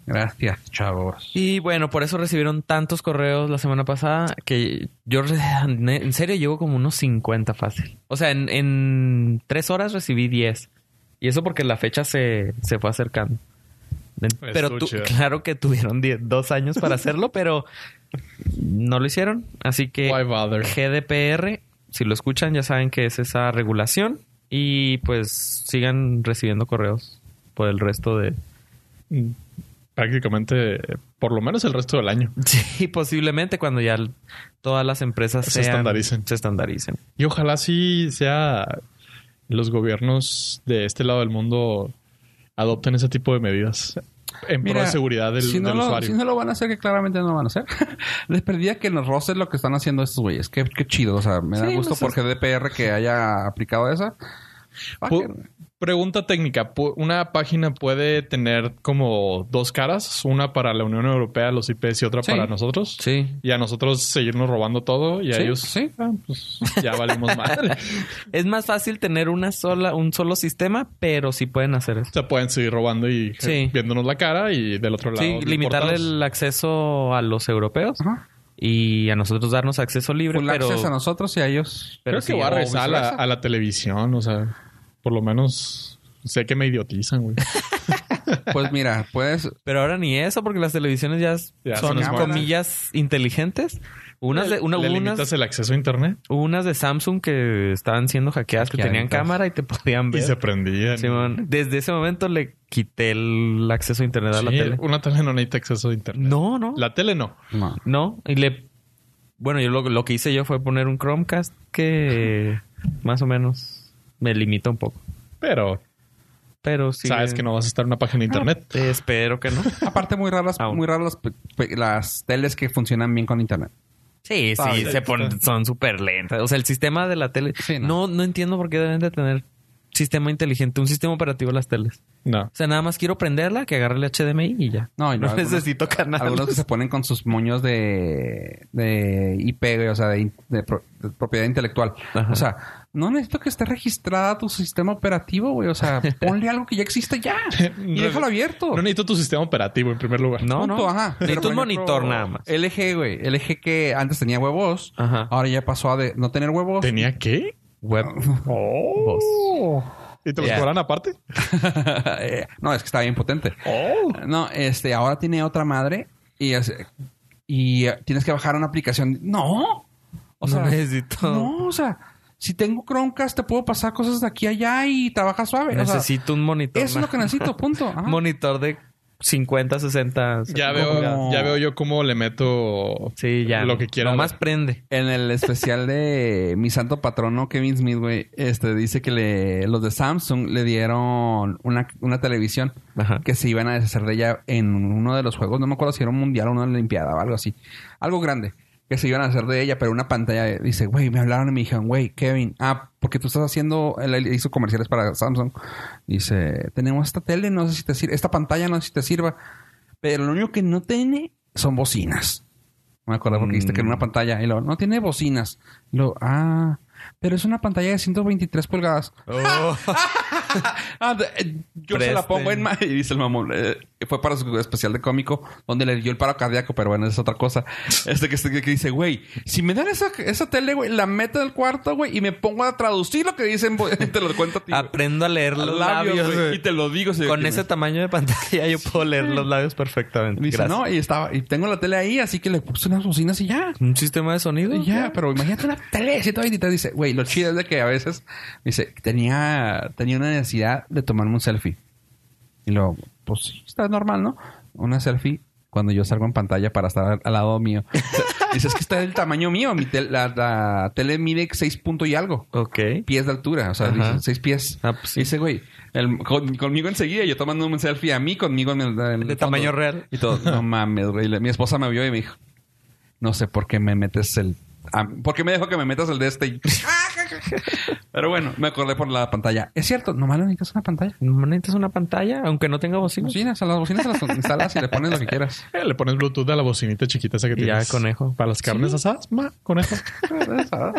Gracias, chavos. Y bueno, por eso recibieron tantos correos la semana pasada que yo en serio llevo como unos 50 fácil. O sea, en, en tres horas recibí 10. Y eso porque la fecha se, se fue acercando. En- Pero claro que tuvieron dos años para hacerlo, pero no lo hicieron. Así que? GDPR, si lo escuchan, ya saben que es esa regulación. Y pues sigan recibiendo correos por el resto de, Prácticamente, por lo menos el resto del año. Sí, posiblemente cuando ya todas las empresas Se sean- estandaricen. Se estandaricen. Y ojalá sí sea los gobiernos de este lado del mundo adopten ese tipo de medidas en pro de seguridad del, si no, del lo, usuario. si no lo van a hacer, que claramente no lo van a hacer. Les perdía que nos roces lo que están haciendo estos güeyes. Qué, qué chido. O sea, me da Sí, gusto no sé. por GDPR que haya aplicado esa. Ah, que- Pregunta técnica. Pu- ¿Una página puede tener como dos caras? Una para la Unión Europea, los IPs y otra Sí. para nosotros. Sí. Y a nosotros seguirnos robando todo y a Sí, ellos sí. ah, pues, ya valimos madre. Es más fácil tener una sola, un solo sistema, pero sí pueden hacer eso. O sea, pueden seguir robando y eh, Sí. viéndonos la cara y del otro lado. Sí, limitarle el acceso a los europeos Ajá. y a nosotros darnos acceso libre, Full pero, access a nosotros y a ellos. pero Creo sí, que voy a regresar a la, viceversa. a la televisión. O sea, por lo menos sé que me idiotizan, güey. Pues mira, puedes... Pero ahora ni eso, porque las televisiones ya, Ya son son comillas inteligentes. Unas de, una, ¿Le limitas unas, el acceso a internet? unas de Samsung que estaban siendo hackeadas, que tenían cámara y te podían Y ver. se prendían. Simón, desde ese momento le quité el acceso a internet a la Sí, tele. Una tele no necesita acceso a internet. No, no. La tele no. No. No. Y le. Bueno, yo lo, lo que hice yo fue poner un Chromecast que más o menos me limita un poco. Pero Pero sí. sabes que no vas a estar en una página de internet. Eh, espero que no. Aparte, muy raras, Aún. muy raras las, teles que funcionan bien con internet. Sí, Ah, sí, sí. se ponen, son súper lentas. O sea, el sistema de la tele. Sí, no. no. no, entiendo por qué deben de tener sistema inteligente, un sistema operativo las teles. No. O sea, nada más quiero prenderla, que agarre el HDMI y ya. No, y no algunos- necesito canales. Algunos que se ponen con sus moños de, de IP, o sea, de, propiedad intelectual. Ajá. O sea, no necesito que esté registrada tu sistema operativo, güey. O sea, ponle algo que ya existe ya. Y déjalo abierto. No necesito tu sistema operativo en primer lugar. No, Punto, no. ajá. Necesito un monitor nada más. LG, güey. LG que antes tenía huevos. Ajá. Ahora ya pasó a de no tener huevos. ¿Tenía qué? Web. Oh. ¿Y te los Ya. cobran aparte? Eh, no, es que está bien potente. Oh. No, este, ahora tiene otra madre y, es- y tienes que bajar una aplicación. No. O No sea, necesito. No, o sea, si tengo Chromecast te puedo pasar cosas de aquí a allá y trabaja suave. O sea, Necesito un monitor. eso es lo que necesito, punto. Ajá. Monitor de 50, 60. Ya veo, ya veo yo cómo le meto Sí, ya. lo que quiera. Nomás prende. En el especial de mi santo patrono, Kevin Smith, güey, este, dice que le, los de Samsung le dieron una, una televisión Ajá. que se iban a deshacer de ella en uno de los juegos. No me acuerdo si era un mundial o una olimpiada o algo así. Algo grande. Que se iban a hacer de ella, pero una pantalla. Dice, güey, me hablaron y me dijeron, güey, Kevin, ah, porque tú estás haciendo, él hizo comerciales para Samsung. Dice, tenemos esta tele, no sé si te sirve, esta pantalla no sé si te sirva, pero lo único que no tiene son bocinas. Me acuerdo porque viste que era una pantalla y luego, no tiene bocinas. Y luego, ah, pero es una pantalla de 123 pulgadas. Ah, de- eh, yo se la pongo en y dice el mamón. eh, fue para su especial de cómico donde le dio el paro cardíaco, pero bueno, es otra cosa. Este que, que dice, güey, si me dan esa, esa tele, güey, la meto en el cuarto, güey, y me pongo a traducir lo que dicen, te lo cuento a ti. Aprendo a leer los Labios, labios. güey, y te lo digo. si- Con ese me- tamaño de pantalla yo puedo leer los labios perfectamente. Dice, Gracias. no, y estaba, y tengo la tele ahí, así que le puse unas bocinas y ya. Un sistema de sonido. Y ya, pero imagínate una tele de 123. Dice, güey, lo chido es de que a veces, dice, tenía, tenía una necesidad de tomarme un selfie. Y luego, pues sí, está normal, ¿no? Una selfie cuando yo salgo en pantalla para estar al, lado mío. Dice, es que está del tamaño mío. Mi tel- la, la tele mide 6 puntos y algo. Ok. Pies de altura. O sea, dice 6 pies. Ah, pues sí. Dice, güey, el- con- conmigo enseguida, yo tomando un selfie a mí, conmigo en el, en el De fondo. tamaño real. Y todo, no mames, güey. Mi esposa me vio y me dijo, no sé por qué me metes el... ah, ¿Por qué me dejo que me metas el de este? Y- Pero bueno, me acordé por la pantalla. Es cierto, nomás le necesitas una pantalla. ¿No necesitas una pantalla? Aunque no tenga bocina. Bocinas, a las bocinas se las instalas y le pones lo que quieras. Eh, le pones Bluetooth a la bocinita chiquita esa que Y ya, tienes. conejo. Para las carnes asadas, ma, conejo.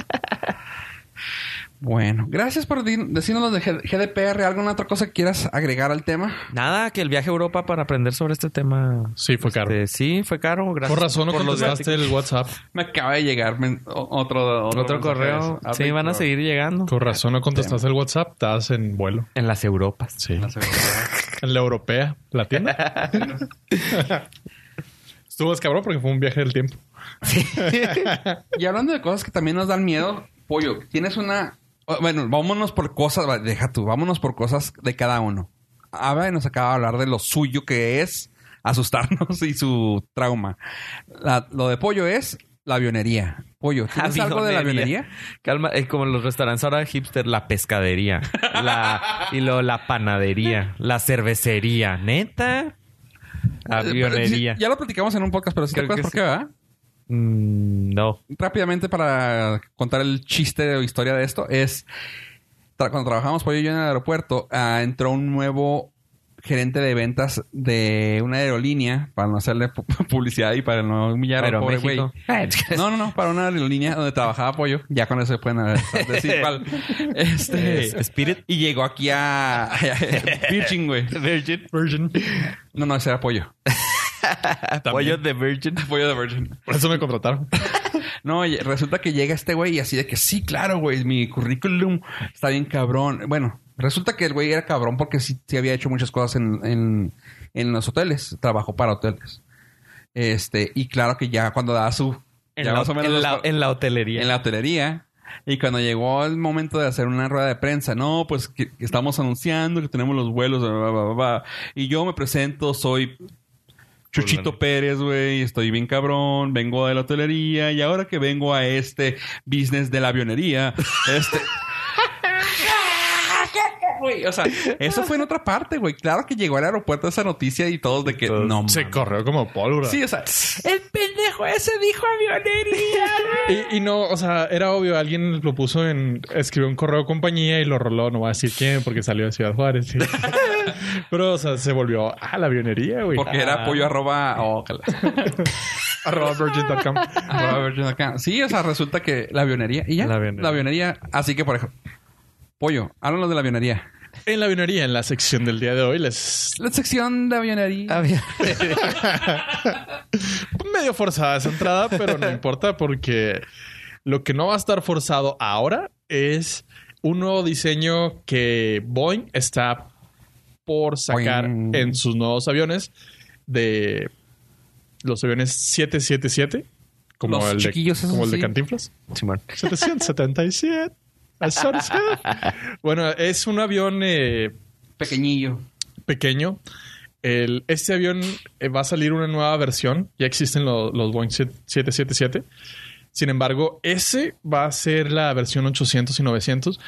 Bueno, gracias por decirnos los de GDPR. ¿Alguna otra cosa que quieras agregar al tema? Nada, que el viaje a Europa para aprender sobre este tema. Sí, fue caro. Este, sí, fue caro. Gracias Por razón no por contestaste el WhatsApp. Me acaba de llegar otro, Otro correo. Sí, van a seguir llegando. Con razón no contestaste el WhatsApp. Estás en vuelo. En las Europas. Sí. En la europea. ¿La tienda? Estuvo escabrón porque fue un viaje del tiempo. Y hablando de cosas que también nos dan miedo, pollo, tienes una. Oh, Bueno, vámonos por cosas, deja tú, vámonos por cosas de cada uno. Ava nos acaba de hablar de lo suyo que es asustarnos y su trauma. La- lo de pollo es la avionería. Pollo, ¿tienes algo de la avionería? Calma, es como los restaurantes ahora hipster, la pescadería, la, y luego la panadería, la cervecería, neta, avionería. Eh, Ya lo platicamos en un podcast, pero si te Creo acuerdas por qué, ¿verdad? Mm, no. rápidamente para contar el chiste o historia de esto es tra- cuando trabajamos yo en el aeropuerto ah, entró un nuevo gerente de ventas de una aerolínea para no hacerle pu- publicidad y para no humillar al Pero pobre güey. México. No, no, no, para una aerolínea donde trabajaba pollo. Ya con eso se pueden eh, decir cuál. Este, Es Spirit. y llegó aquí a, Virgin, güey. Virgin. Virgin. No, no, ese era pollo. Pollo de Virgin. Pollo de Virgin. Por eso me contrataron. No, resulta que llega este güey y así de que sí, claro, güey, mi currículum está bien cabrón. Bueno, resulta que el güey era cabrón porque sí, sí había hecho muchas cosas en, en, en los hoteles, trabajó para hoteles. Este, y claro que ya cuando da su... En ya la, más o menos en los- la- en la hotelería. en la hotelería. Y cuando llegó el momento de hacer una rueda de prensa, no, pues que, que estamos anunciando que tenemos los vuelos, bla, bla, bla, bla. y yo me presento, soy Chuchito Pérez, güey, estoy bien cabrón, vengo de la hotelería y ahora que vengo a este business de la avionería, este... Güey, o sea, eso fue en otra parte, güey. Claro que llegó al aeropuerto esa noticia y todos de que no Se corrió como pólvora. Sí, o sea, el pendejo ese dijo avionería. Y, y no, o sea, era obvio, alguien lo puso en, escribió un correo de compañía y lo roló, no voy a decir quién, porque salió de Ciudad Juárez. sí. Pero, o sea, se volvió a la avionería, güey. Porque era pollo arroba... oh, ojalá. Arroba virgin.com. Arroba Virgin acá. Sí, o sea, resulta que la avionería. Y ya. La avionería. Así que, por ejemplo, pollo, háblanos de la avionería. En la avionería, en la sección del día de hoy, les... La sección de avionería. Medio forzada esa entrada, pero no importa porque lo que no va a estar forzado ahora es un nuevo diseño que Boeing está por sacar Boing. en sus nuevos aviones de los aviones 777 como Los el de, como el de sí. Cantinflas Simón. 777 Bueno es un avión eh, Pequeñillo. pequeño El, este avión eh, va a salir una nueva versión. Ya existen lo- los Boeing 777. Sin embargo, ese va a ser la versión 800 y 900,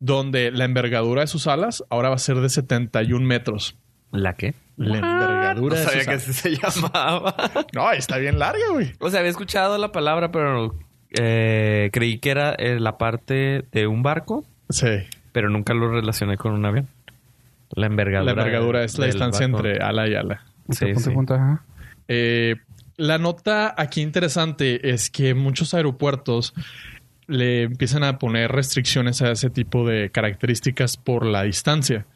donde la envergadura de sus alas ahora va a ser de 71 metros. ¿La qué? La envergadura No de sabía sus que así se llamaba. No, está bien larga, güey. o sea, había escuchado la palabra, pero eh, creí que era eh, la parte de un barco, Sí. pero nunca lo relacioné con un avión. La envergadura. La envergadura es la distancia barco. entre ala y ala. Sí, Punto, sí. punto. Eh, la nota aquí interesante es que muchos aeropuertos le empiezan a poner restricciones a ese tipo de características por la distancia.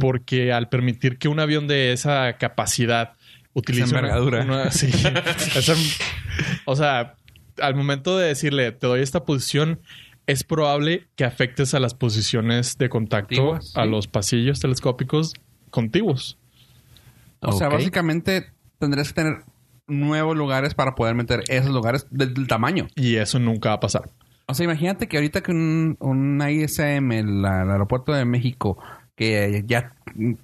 Porque al permitir que un avión de esa capacidad utilice Esa una- envergadura. una- sí, esa- o sea, al momento de decirle te doy esta posición, es probable que afectes a las posiciones de contacto a sí. los pasillos telescópicos contiguos. O sea, básicamente tendrías que tener nuevos lugares para poder meter esos lugares del, del tamaño. Y eso nunca va a pasar. O sea, imagínate que ahorita que un, un ISM, el, el aeropuerto de México, que ya,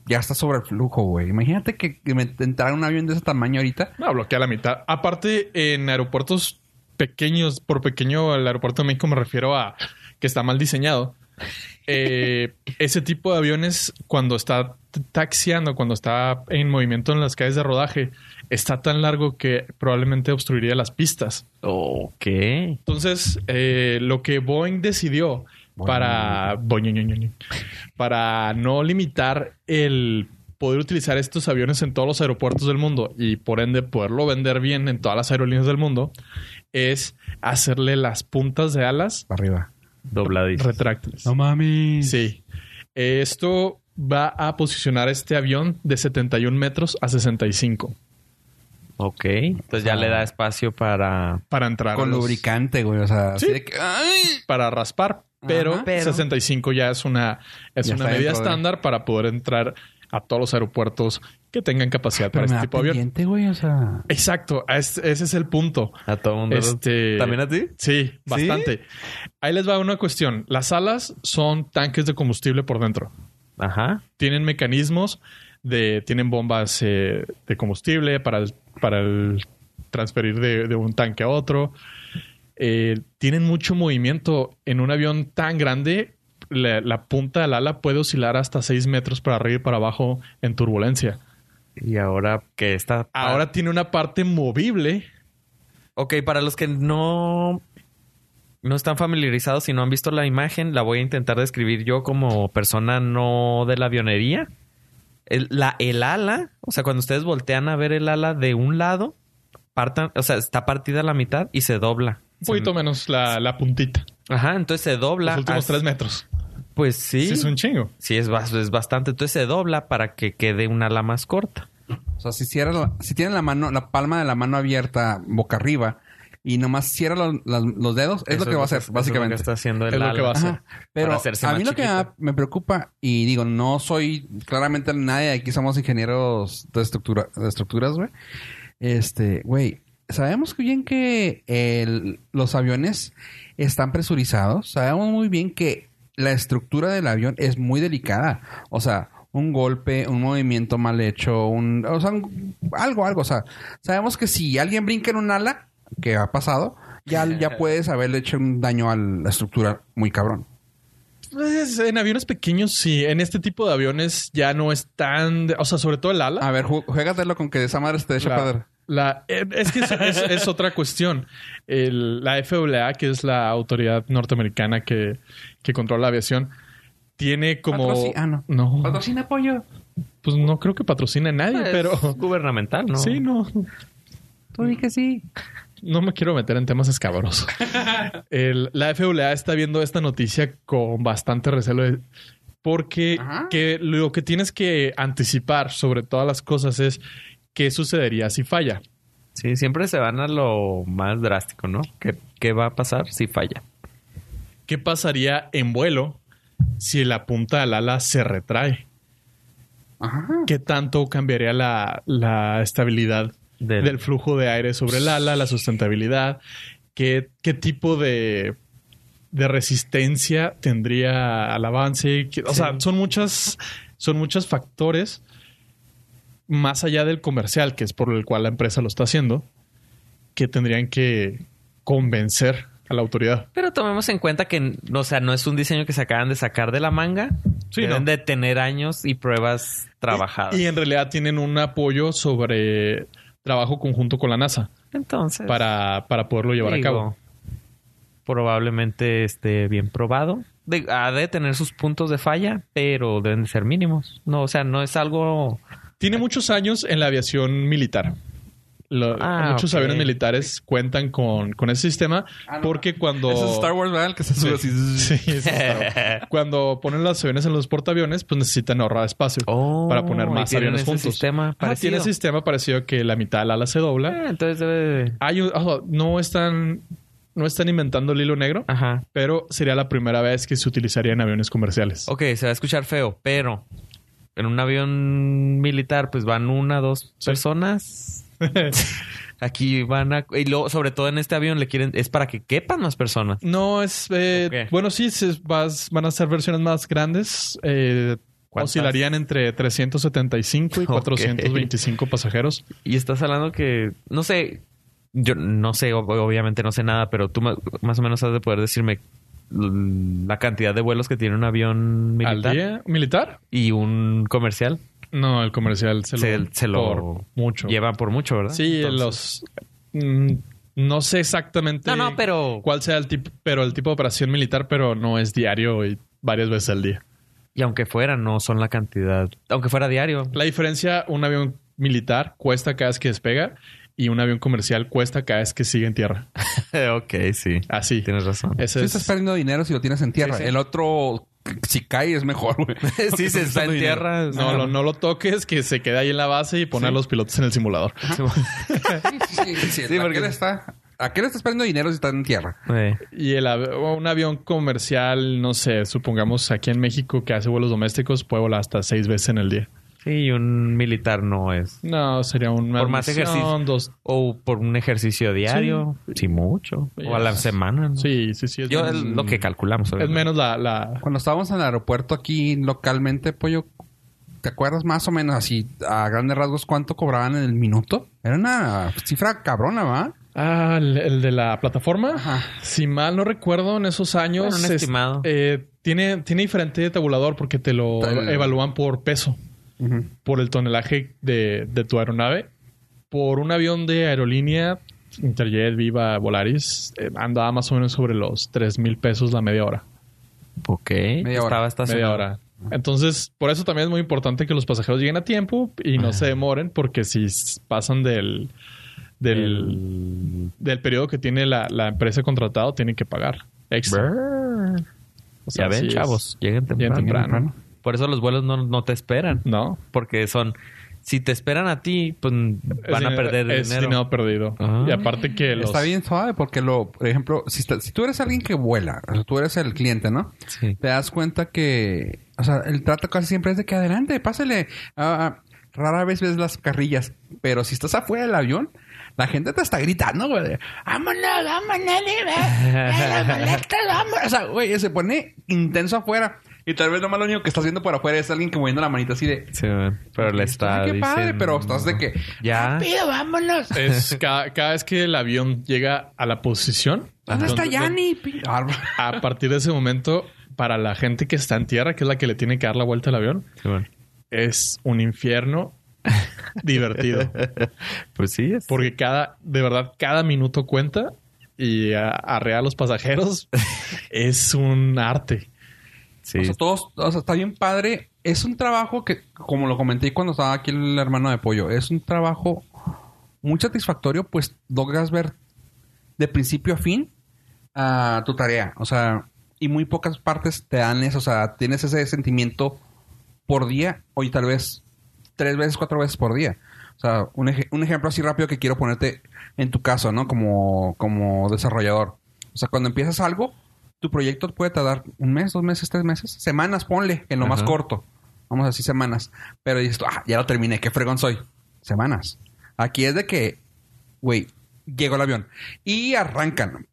ya está sobre el flujo, güey. Imagínate que, que me- entrara un avión de ese tamaño ahorita. No, bloquea la mitad. Aparte, en aeropuertos pequeños, por pequeño, el aeropuerto de México me refiero a que está mal diseñado. Eh, ese tipo de aviones, cuando está taxiando, cuando está en movimiento en las calles de rodaje, está tan largo que probablemente obstruiría las pistas. Ok. Entonces, eh, lo que Boeing decidió para, Boing, para no limitar el poder utilizar estos aviones en todos los aeropuertos del mundo y por ende poderlo vender bien en todas las aerolíneas del mundo es hacerle las puntas de alas Para arriba. Dobladito. retráctiles. mami. Sí. Esto va a posicionar este avión de 71 metros a 65 Ok. Entonces ya Ah. le da espacio para. para entrar Con los- lubricante, güey. O sea, Sí. así de que, ¡ay! para raspar, pero, Ajá. Pero- 65 ya es una, es Ya una medida de- estándar para poder entrar a todos los aeropuertos que tengan capacidad Pero para me este da tipo de avión. güey. O sea... Exacto, es- ese es el punto. A todo mundo. Este- ¿También a ti? Sí, bastante. Ahí les va una cuestión. Las alas son tanques de combustible por dentro. Ajá. Tienen mecanismos de, tienen bombas eh, de combustible para el, para el transferir de, de un tanque a otro. Eh, tienen mucho movimiento. En un avión tan grande, la, la punta del ala puede oscilar hasta 6 metros para arriba y para abajo en turbulencia. Y ahora que está. Ahora tiene una parte movible. Ok, para los que no. No están familiarizados y no han visto la imagen, la voy a intentar describir yo como persona no de la avionería. El, la, el ala, o sea, cuando ustedes voltean a ver el ala de un lado, partan, o sea, está partida a la mitad y se dobla. Un poquito menos la, la puntita. Ajá, entonces se dobla. Los últimos hacia- 3 metros. Pues sí. Sí, es un chingo. Sí, es, es bastante. Entonces se dobla para que quede una ala más corta. O sea, si cierra la- si tiene la mano, la palma de la mano abierta boca arriba y nomás cierra los, dedos, es Eso lo que va a hacer, eso es lo que básicamente. está haciendo el Es lo ala. que va a hacer. Ajá. Pero a más mí lo que me preocupa, y digo, no soy claramente nadie, aquí somos ingenieros de, estructura, de estructuras, güey. Este, güey, sabemos bien que el- los aviones están presurizados, sabemos muy bien que la estructura del avión es muy delicada. O sea, un golpe, un movimiento mal hecho, un, o sea, un- algo, algo. O sea, sabemos que si alguien brinca en un ala, que ha pasado, ya, ya puedes haberle hecho un daño a la estructura muy cabrón. Pues, en aviones pequeños, sí. En este tipo de aviones ya no es tan... de- o sea, sobre todo el ala. A ver, ju- juégatelo con que esa madre se te eche a perder. La, eh, es que es, es- es otra cuestión. El- la FAA, que es la autoridad norteamericana que, que controla la aviación, tiene como... Patroci- ah, no. No, Patrocina apoyo. pues no creo que patrocine a nadie, Es pero... gubernamental, ¿no? Sí, no. Tú di que sí. No me quiero meter en temas escabrosos. El- la FAA está viendo esta noticia con bastante recelo de- porque que lo que tienes que anticipar sobre todas las cosas es qué sucedería si falla. Sí, siempre se van a lo más drástico, ¿no? ¿Qué, qué va a pasar si falla? ¿Qué pasaría en vuelo si la punta del ala se retrae? Ajá. ¿Qué tanto cambiaría la, la estabilidad Del- del... flujo de aire sobre el ala, la sustentabilidad? ¿Qué, qué tipo de, de resistencia tendría al avance? ¿Qué- O sea, son muchas, son muchos factores más allá del comercial, que es por el cual la empresa lo está haciendo, que tendrían que convencer a la autoridad. Pero tomemos en cuenta que, o sea, no es un diseño que se acaban de sacar de la manga. Sí, Deben no. de tener años y pruebas trabajadas. Y en realidad tienen un apoyo sobre trabajo conjunto con la NASA Entonces, para, para poderlo llevar digo, a cabo. Probablemente esté bien probado. De- ha de tener sus puntos de falla, pero deben de ser mínimos. No, o sea, no es algo. Tiene muchos años en la aviación militar. Lo- Ah, muchos aviones militares cuentan con, con ese sistema Ah, no. porque cuando... Ese es Star Wars, ¿verdad? El que se sube Sí, así. sí, es Star Wars. Cuando ponen los aviones en los portaaviones, pues necesitan ahorrar espacio Oh, para poner más aviones ese juntos. sistema parecido. tiene sistema parecido que la mitad del ala se dobla. Eh, entonces debe de. Hay un- no están no están inventando el hilo negro, Ajá. pero sería la primera vez que se utilizaría en aviones comerciales. Ok, se va a escuchar feo, pero en un avión militar, pues van una, dos Sí. personas. Aquí van a. Y luego, sobre todo en este avión, le quieren. Es para que quepan más personas. No, es... eh. Bueno, sí, se- vas- van a ser versiones más grandes. eh, oscilarían entre 375 y Ok. 425 pasajeros. Y estás hablando que. No sé. Yo no sé, ob- obviamente no sé nada, pero tú más o menos has de poder decirme la cantidad de vuelos que tiene un avión militar ¿Al día? ¿Militar? y un comercial. No, el comercial se lo, Se, lo por mucho. llevan por mucho, ¿verdad? Sí, Entonces- los... mm, no sé exactamente No, no, pero. cuál sea el tipo, pero el tipo de operación militar, pero no es diario y varias veces al día. Y aunque fuera, no son la cantidad. Aunque fuera diario. La diferencia, un avión militar cuesta cada vez que despega y un avión comercial cuesta cada vez que sigue en tierra. ok, sí. Así. Tienes razón. Ese Sí es... estás perdiendo dinero si lo tienes en tierra. Sí, sí. El otro, si cae, es mejor, güey. sí, se está en tierra. No, no, no lo toques, que se quede ahí en la base y poner a los pilotos en el simulador. Sí, sí, sí. Sí, porque- está... ¿A qué le estás perdiendo dinero si está en tierra? Y el av- un avión comercial, no sé, supongamos aquí en México que hace vuelos domésticos, puede volar hasta seis veces en el día. Sí, un militar no es. No, sería un Por más ejercicio. Dos. O por un ejercicio diario. Sí, mucho. O a la semana. ¿no? Sí, sí, sí. Es, Yo es menos, lo que calculamos. es menos la, la... Cuando estábamos en el aeropuerto aquí localmente, pollo, ¿te acuerdas más o menos así, a grandes rasgos, cuánto cobraban en el minuto? Era una cifra cabrona, ¿va? Ah, el, el de la plataforma. Ajá. Si mal no recuerdo, en esos años... Bueno, un es- estimado. eh, tiene, tiene diferente tabulador porque te lo evalúan por peso. Por el tonelaje de, de tu aeronave. Por un avión de aerolínea, Interjet, Viva, Volaris, eh, andaba más o menos sobre los 3 mil pesos la media hora. Ok. Media hora. Estaba estacionado. Media hora. Entonces, por eso también es muy importante que los pasajeros lleguen a tiempo y no se demoren, porque si pasan del, del, del periodo que tiene la, la empresa contratado, tienen que pagar extra. O sea, ya ven, chavos. Lleguen temprano. temprano. Por eso los vuelos no, no te esperan. No. Porque son... Si te esperan a ti, pues van Es a dinero- perder es dinero. dinero perdido. Y aparte que los... Está bien suave porque lo, por ejemplo, si, está- si tú eres alguien que vuela, o sea, tú eres el cliente, ¿no? Sí. Te das cuenta que, o sea, el trato casi siempre es de que adelante, pásale. Ah, rara vez ves las carrillas, pero si estás afuera del avión, la gente te está gritando, güey. Vámonos, vámonos, maleta, vámonos". O sea, güey, se pone intenso afuera. Y tal vez lo más lo único que estás viendo por afuera es alguien que moviendo la manita así de... Sí, pero le está "Ay, qué padre, pero estás de que... Ya. Rápido, vámonos. Es cada, cada vez que el avión llega a la posición, ¿Dónde está Yanni? Ah, a partir de ese momento, para la gente que está en tierra, que es la que le tiene que dar la vuelta al avión, Sí, es un infierno divertido. Pues sí. Es... Porque cada, de verdad, cada minuto cuenta y a- arrea a los pasajeros es un arte. O sea, está bien padre. Es un trabajo que, como lo comenté cuando estaba aquí el hermano de pollo, es un trabajo muy satisfactorio, pues logras ver de principio a fin a tu tarea. O sea, y muy pocas partes te dan eso. O sea, tienes ese sentimiento por día, o tal vez tres veces, cuatro veces por día. O sea, un, un ejemplo así rápido que quiero ponerte en tu caso, ¿no? Como, como desarrollador. O sea, cuando empiezas algo, tu proyecto puede tardar un mes, dos meses, tres meses, semanas, ponle, en lo más corto. Vamos a decir semanas. Pero dices, ah, ya lo terminé, qué fregón soy. Semanas. Aquí es de que, güey, llegó el avión. Y arrancan.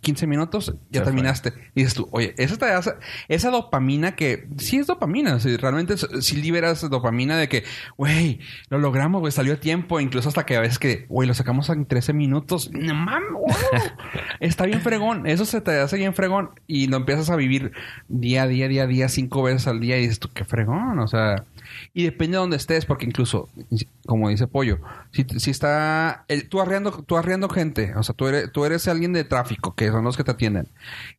15 minutos, ya Se terminaste. Y dices tú, oye, esa, te hace- esa dopamina que sí es dopamina, si realmente si liberas dopamina de que, güey, lo logramos, güey, salió a tiempo, incluso hasta que a veces que, güey, lo sacamos en 13 minutos. No mames, wow. Está bien fregón, eso se te hace bien fregón y lo empiezas a vivir día a día, día a día, cinco veces al día y dices tú, qué fregón, o sea, y depende de donde estés, porque incluso, como dice Pollo, si, si está el- tú arreando, tú arreando gente, o sea, tú eres, tú eres alguien de tráfico, que son los que te atienden,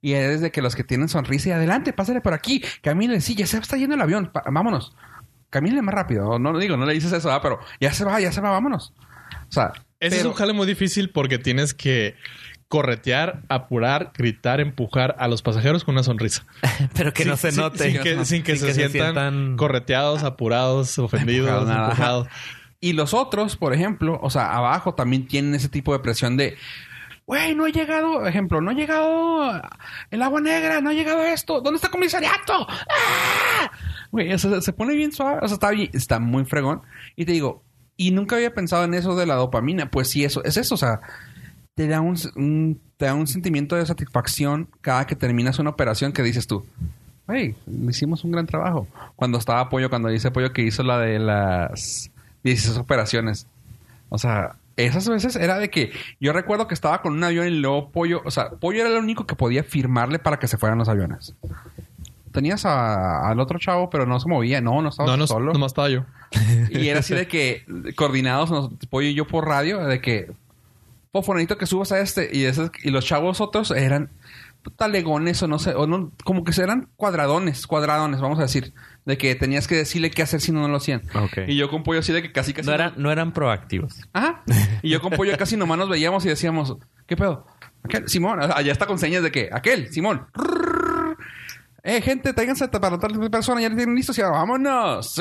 y eres de que los que tienen sonrisa y adelante, pásale por aquí, camine, sí, ya se está yendo el avión, pa- vámonos, camine más rápido, no, no digo, no le dices eso, ah, pero ya se va, ya se va, vámonos. O sea, Ese es un jale muy difícil porque tienes que corretear, apurar, gritar, empujar a los pasajeros con una sonrisa. Pero que no se note. Sin, que, sin que se, sientan sientan- correteados, apurados, ofendidos, Empujado, empujados. Y los otros, por ejemplo, o sea, abajo también tienen ese tipo de presión de, güey, no ha llegado, ejemplo, no ha llegado el agua negra, no ha llegado esto, ¿dónde está el comisariato? ¡Ah! Güey, se, se pone bien suave, o sea, está, bien- está muy fregón. Y te digo, y nunca había pensado en eso de la dopamina, pues sí, eso es eso, o sea, te da un, un- te da un sentimiento de satisfacción cada que terminas una operación que dices tú, hey, hicimos un gran trabajo. Cuando estaba Pollo, cuando dice Pollo que hizo la de las 16 operaciones. O sea, esas veces era de que yo recuerdo que estaba con un avión y luego Pollo, o sea, Pollo era el único que podía firmarle para que se fueran los aviones. Tenías a- al otro chavo, pero no se movía, no, no estaba No, no, solo. nomás estaba yo. Y era así de que coordinados, Pollo y yo por radio, de que, Fofo, necesito que subas a este. Y, esos- y los chavos otros eran talegones o no sé, o no, como que eran cuadradones, cuadradones, vamos a decir. De que tenías que decirle qué hacer si no, no lo hacían. Y yo con Pollo así de que casi casi... No eran, no eran proactivos. Ajá. Y yo con Pollo casi nomás nos veíamos y decíamos, ¿qué pedo? Aquel, Simón, allá está con señas de que, aquel, Simón. Eh, gente, tráiganse para tal persona, ya tienen listos y vámonos.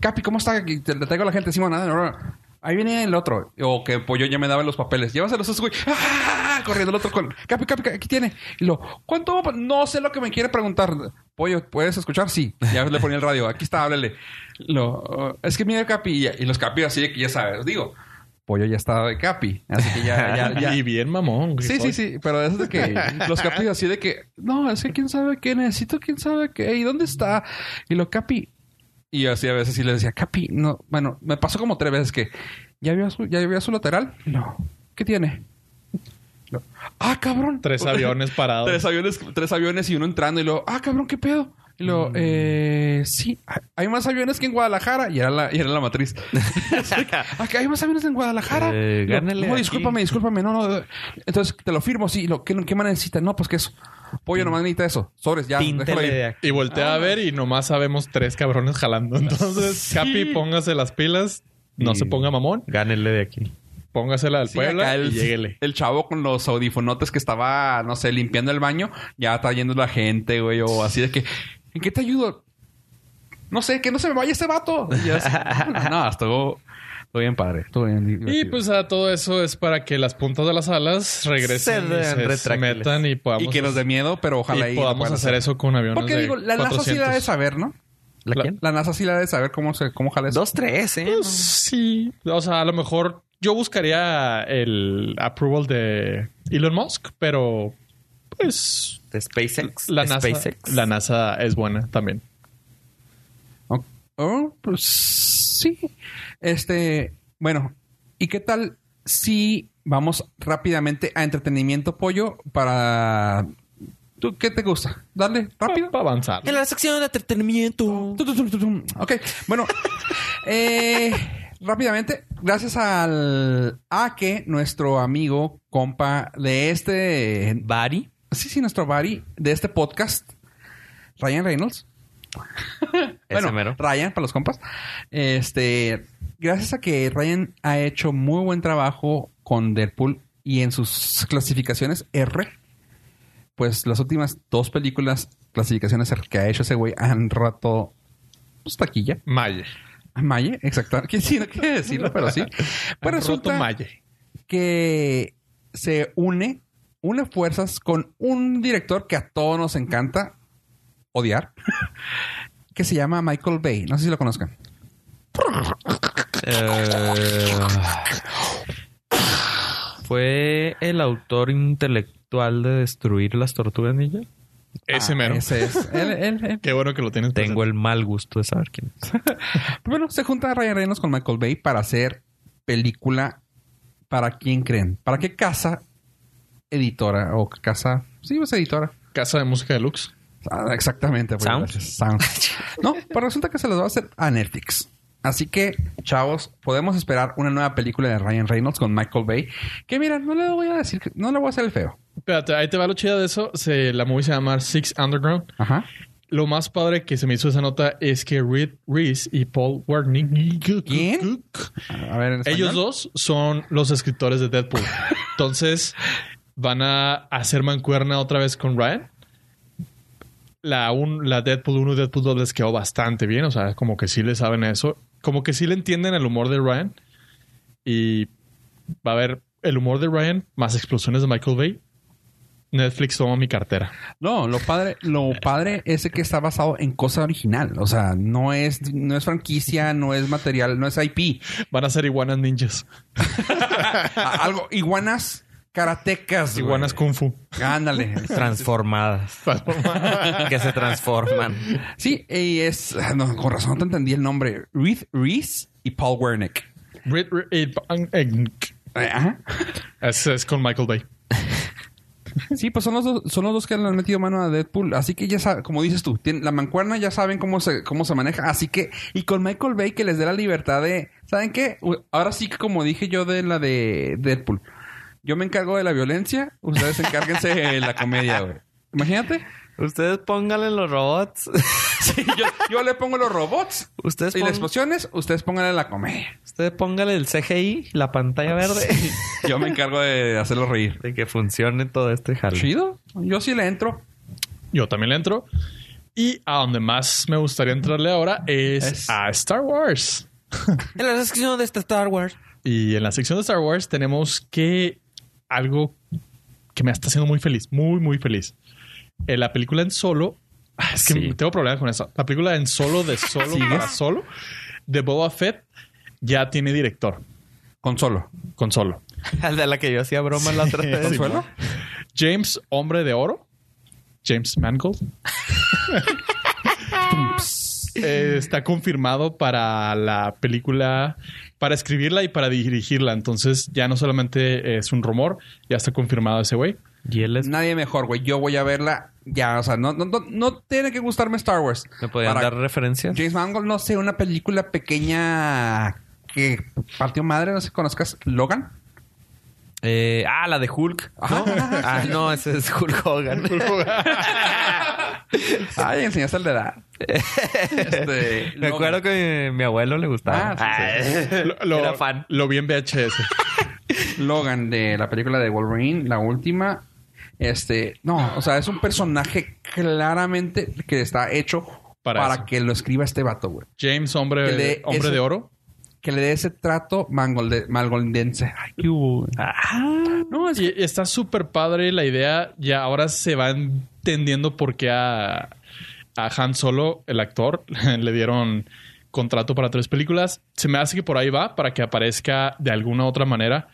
Capi, ¿cómo está? Aquí te- Le traigo a la gente, Simón. Ah, Ahí viene el otro. O que Pollo ya me daba los papeles. Llévaselos a ese güey. ¡Ah! Corriendo el otro con... Capi, Capi, aquí tiene. Y lo... ¿Cuánto? va a pa-?" No sé lo que me quiere preguntar. Pollo, ¿puedes escuchar? Sí. Ya le ponía el radio. Aquí está, háblale. Lo... Es que mira, Capi. Y, los Capi así de que ya sabes. Digo... Pollo ya estaba de Capi. Así que ya... ya, ya. Y bien mamón. Sí, soy. sí, sí, pero es de que los Capi así de que, no, es que quién sabe qué, necesito quién sabe qué, y dónde está. Y lo Capi. Y así a veces sí le decía, Capi, no, bueno, me pasó como tres veces que, ¿ya vio su, ya vio su lateral? No. ¿Qué tiene? Ah, cabrón. Tres aviones parados. Tres aviones, tres aviones y uno entrando y luego, ah, cabrón, ¿qué pedo? Y luego, Mm. eh, sí, hay más aviones que en Guadalajara. Y era la, y era la matriz. Acá hay más aviones en Guadalajara. Eh, no, discúlpame, discúlpame. No, no. Entonces te lo firmo, sí. Lo, ¿qué, ¿Qué más necesita? No, pues que eso. Pollo nomás necesita eso. Sobres, ya. déjalo. Y voltea a ver y nomás sabemos tres cabrones jalando. Entonces, Capi, póngase las pilas. No Y- se ponga mamón. Gánele de aquí. Póngasela al Sí, acá y el, lléguele. el chavo con los audifonotes que estaba, no sé, limpiando el baño, ya está yendo la gente, güey, o así de que, ¿en qué te ayudo? No sé, que no se me vaya ese vato. Y así, no, no, estuvo, estuvo bien padre. Estuvo bien Y pues a todo eso es para que las puntas de las alas regresen Se y se, metan y podamos, y que nos dé miedo, pero ojalá y y podamos hacer eso con aviones Porque de digo, la NASA sí 400. la de saber, ¿no? ¿La la, quién? la NASA sí la de saber cómo se, cómo jala eso. Dos, tres, ¿eh? Pues, sí. O sea, a lo mejor yo buscaría el approval de Elon Musk, pero pues De SpaceX. la NASA, SpaceX. la NASA es buena también. Oh, oh, pues sí. Este, bueno, ¿y qué tal si vamos rápidamente a entretenimiento pollo para ¿Tú qué te gusta? Darle rápido. Para avanzar. En la sección de entretenimiento. Ok, bueno. eh, rápidamente, gracias al a que nuestro amigo, compa de este. Bari. Sí, sí, nuestro buddy de este podcast, Ryan Reynolds. Ese mero. Ryan, para los compas. Este, gracias a que Ryan ha hecho muy buen trabajo con Deadpool y en sus clasificaciones R, pues las últimas dos películas, clasificaciones R que ha hecho ese güey, han roto pues, taquilla. Maye. Maye, exacto. Que sí, no quiere decirlo, pero sí. Pues resulta Maye. que se une, une fuerzas con un director que a todos nos encanta odiar, que se llama Michael Bay. No sé si lo conozcan. Eh, fue el autor intelectual de destruir las tortugas ninja? Ese Ah, mero. Ese es. Él- él- él. Qué bueno que lo tienes. Tengo el mal gusto de saber quién es. Bueno, se junta Ryan Reynolds con Michael Bay para hacer película. ¿Para quién creen? ¿Para qué casa editora? O casa. Sí, pues editora. Casa de música deluxe. Ah, exactamente. pues, Sound. Sound. No, pero resulta que se los va a hacer a Netflix. Así que, chavos, podemos esperar una nueva película de Ryan Reynolds con Michael Bay. Que mira, no le voy a decir, que- no le voy a hacer el feo. Espérate, ahí te va lo chido de eso. Se, la movie se llama Six Underground. Ajá. Lo más padre que se me hizo esa nota es que Reed Reese y Paul Wernick... ¿Quién? A ver, en. Ellos dos son los escritores de Deadpool. Entonces, van a hacer mancuerna otra vez con Ryan. La, un, la Deadpool 1 y Deadpool 2 les quedó bastante bien. O sea, como que sí le saben eso. Como que sí le entienden el humor de Ryan. Y va a haber el humor de Ryan más explosiones de Michael Bay. Netflix toma mi cartera. No, lo padre, lo padre es que está basado en cosa original. O sea, no es, no es franquicia, no es material, no es IP. Van a ser iguanas ninjas. Algo, iguanas karatecas. güey. Iguanas kung fu. Ándale. Transformadas. que se transforman. Sí, y es. No, con razón no te entendí el nombre. Reed Reese y Paul Wernick. Reed- Eh, Ajá. Es, es con Michael Bay. Sí, pues son los dos, son los dos que le han metido mano a Deadpool. Así que ya saben, como dices tú, tienen- la mancuerna ya saben cómo se, cómo se maneja. Así que, y con Michael Bay que les dé la libertad de, ¿saben qué? Ahora sí que como dije yo de la de Deadpool, yo me encargo de la violencia, ustedes encárguense de la comedia, güey. Imagínate. Ustedes pónganle los robots. Sí, yo, yo le pongo los robots Ustedes, y las explosiones, ustedes pónganle la comedia. ustedes pónganle el CGI, la pantalla verde. Yo me encargo de hacerlos reír. de que funcione todo este jale. Chido. Yo sí le entro. Yo también le entro. Y a donde más me gustaría entrarle ahora es, Es- a Star Wars. En la sección de este Star Wars. Y en la sección de Star Wars tenemos que algo que me está haciendo muy feliz, muy, muy feliz. En la película en solo, ah, es que Sí. tengo problemas con eso. La película en solo, de solo para solo, de Boba Fett, ya tiene director Con solo. con solo. Al de la que yo hacía broma la otra vez. ¿Consuelo? James, hombre de oro. James Mangold. Eh, está confirmado para la película, para escribirla y para dirigirla. Entonces ya no solamente es un rumor, ya está confirmado ese güey. Y él es... Nadie mejor, güey. Yo voy a verla ya. O sea, no, no, no, no tiene que gustarme Star Wars. ¿Me podían Para dar referencias? James Mangold, no sé, una película pequeña que partió madre, no sé si conozcas. Logan. Eh, ah, la de Hulk. ¿no? Ajá. ah, no, ese es Hulk Hogan. Ay, enseñaste el de edad. Este, Me acuerdo que mi, mi abuelo le gustaba. Ah, sí, Lo, lo- Era fan. Lo vi en VHS. Logan de la película de Wolverine, la última. Este, no, o sea, es un personaje claramente que está hecho Para para, que lo escriba este vato, güey. James, hombre, le- hombre ese- de oro. Que le dé ese trato mangolde- malgoldense. Ay, qué hubo, güey. No, es Y y está súper padre la idea. Ya ahora se va entendiendo por qué a, a Han Solo, el actor, le dieron contrato para tres películas. Se me hace que por ahí va para que aparezca de alguna otra manera.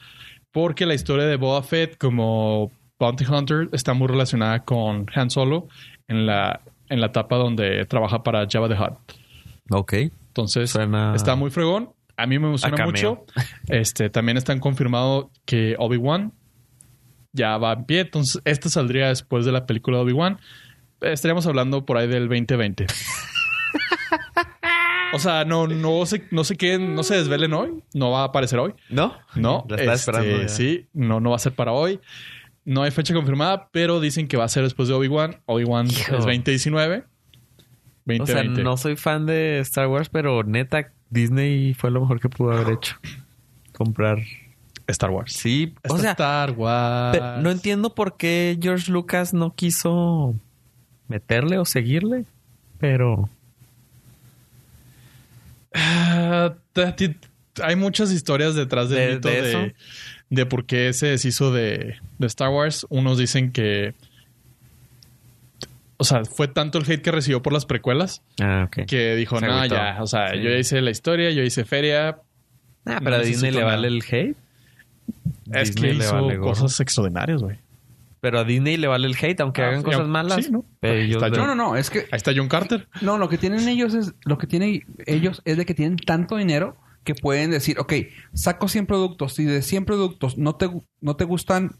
Porque la historia de Boba Fett como Bounty Hunter está muy relacionada con Han Solo en la, en la etapa donde trabaja para Jabba the Hutt. Ok. Entonces, Suena- está muy fregón. A mí me emociona mucho. Este, también están confirmado que Obi-Wan ya va en pie. Entonces, este saldría después de la película de Obi-Wan. Estaríamos hablando por ahí del 2020. o sea, no, no sé, no sé qué, no se desvelen hoy. No va a aparecer hoy. ¿No? No, La estaba este, esperando. ya. sí, no, no va a ser para hoy. No hay fecha confirmada, pero dicen que va a ser después de Obi-Wan. Obi-Wan es Hijo. 2019. O sea, 2020. no soy fan de Star Wars, pero neta, Disney fue lo mejor que pudo haber hecho. Comprar. Star Wars. Sí, o Está sea, Star Wars. no entiendo por qué George Lucas no quiso meterle o seguirle, pero Ah, hay muchas historias detrás del ¿De- mito de de, de por qué se deshizo de, de Star Wars. Unos dicen que. O sea, fue tanto el hate que recibió por las precuelas ah, que dijo, no, ya. O sea, Sí. yo ya hice la historia, yo hice feria. Ah, no pero a Disney le nada. vale el hate. Es Disney que le hizo vale cosas extraordinarias, güey. Pero a Disney le vale el hate, aunque Ah, hagan sí, cosas sí, malas. ¿no? Pero Ahí ellos No, no, no. Es que Ahí está John Carter. No, lo que tienen ellos es, lo que tienen ellos es de que tienen tanto dinero que pueden decir, ok, saco 100 productos y de 100 productos no te, no te gustan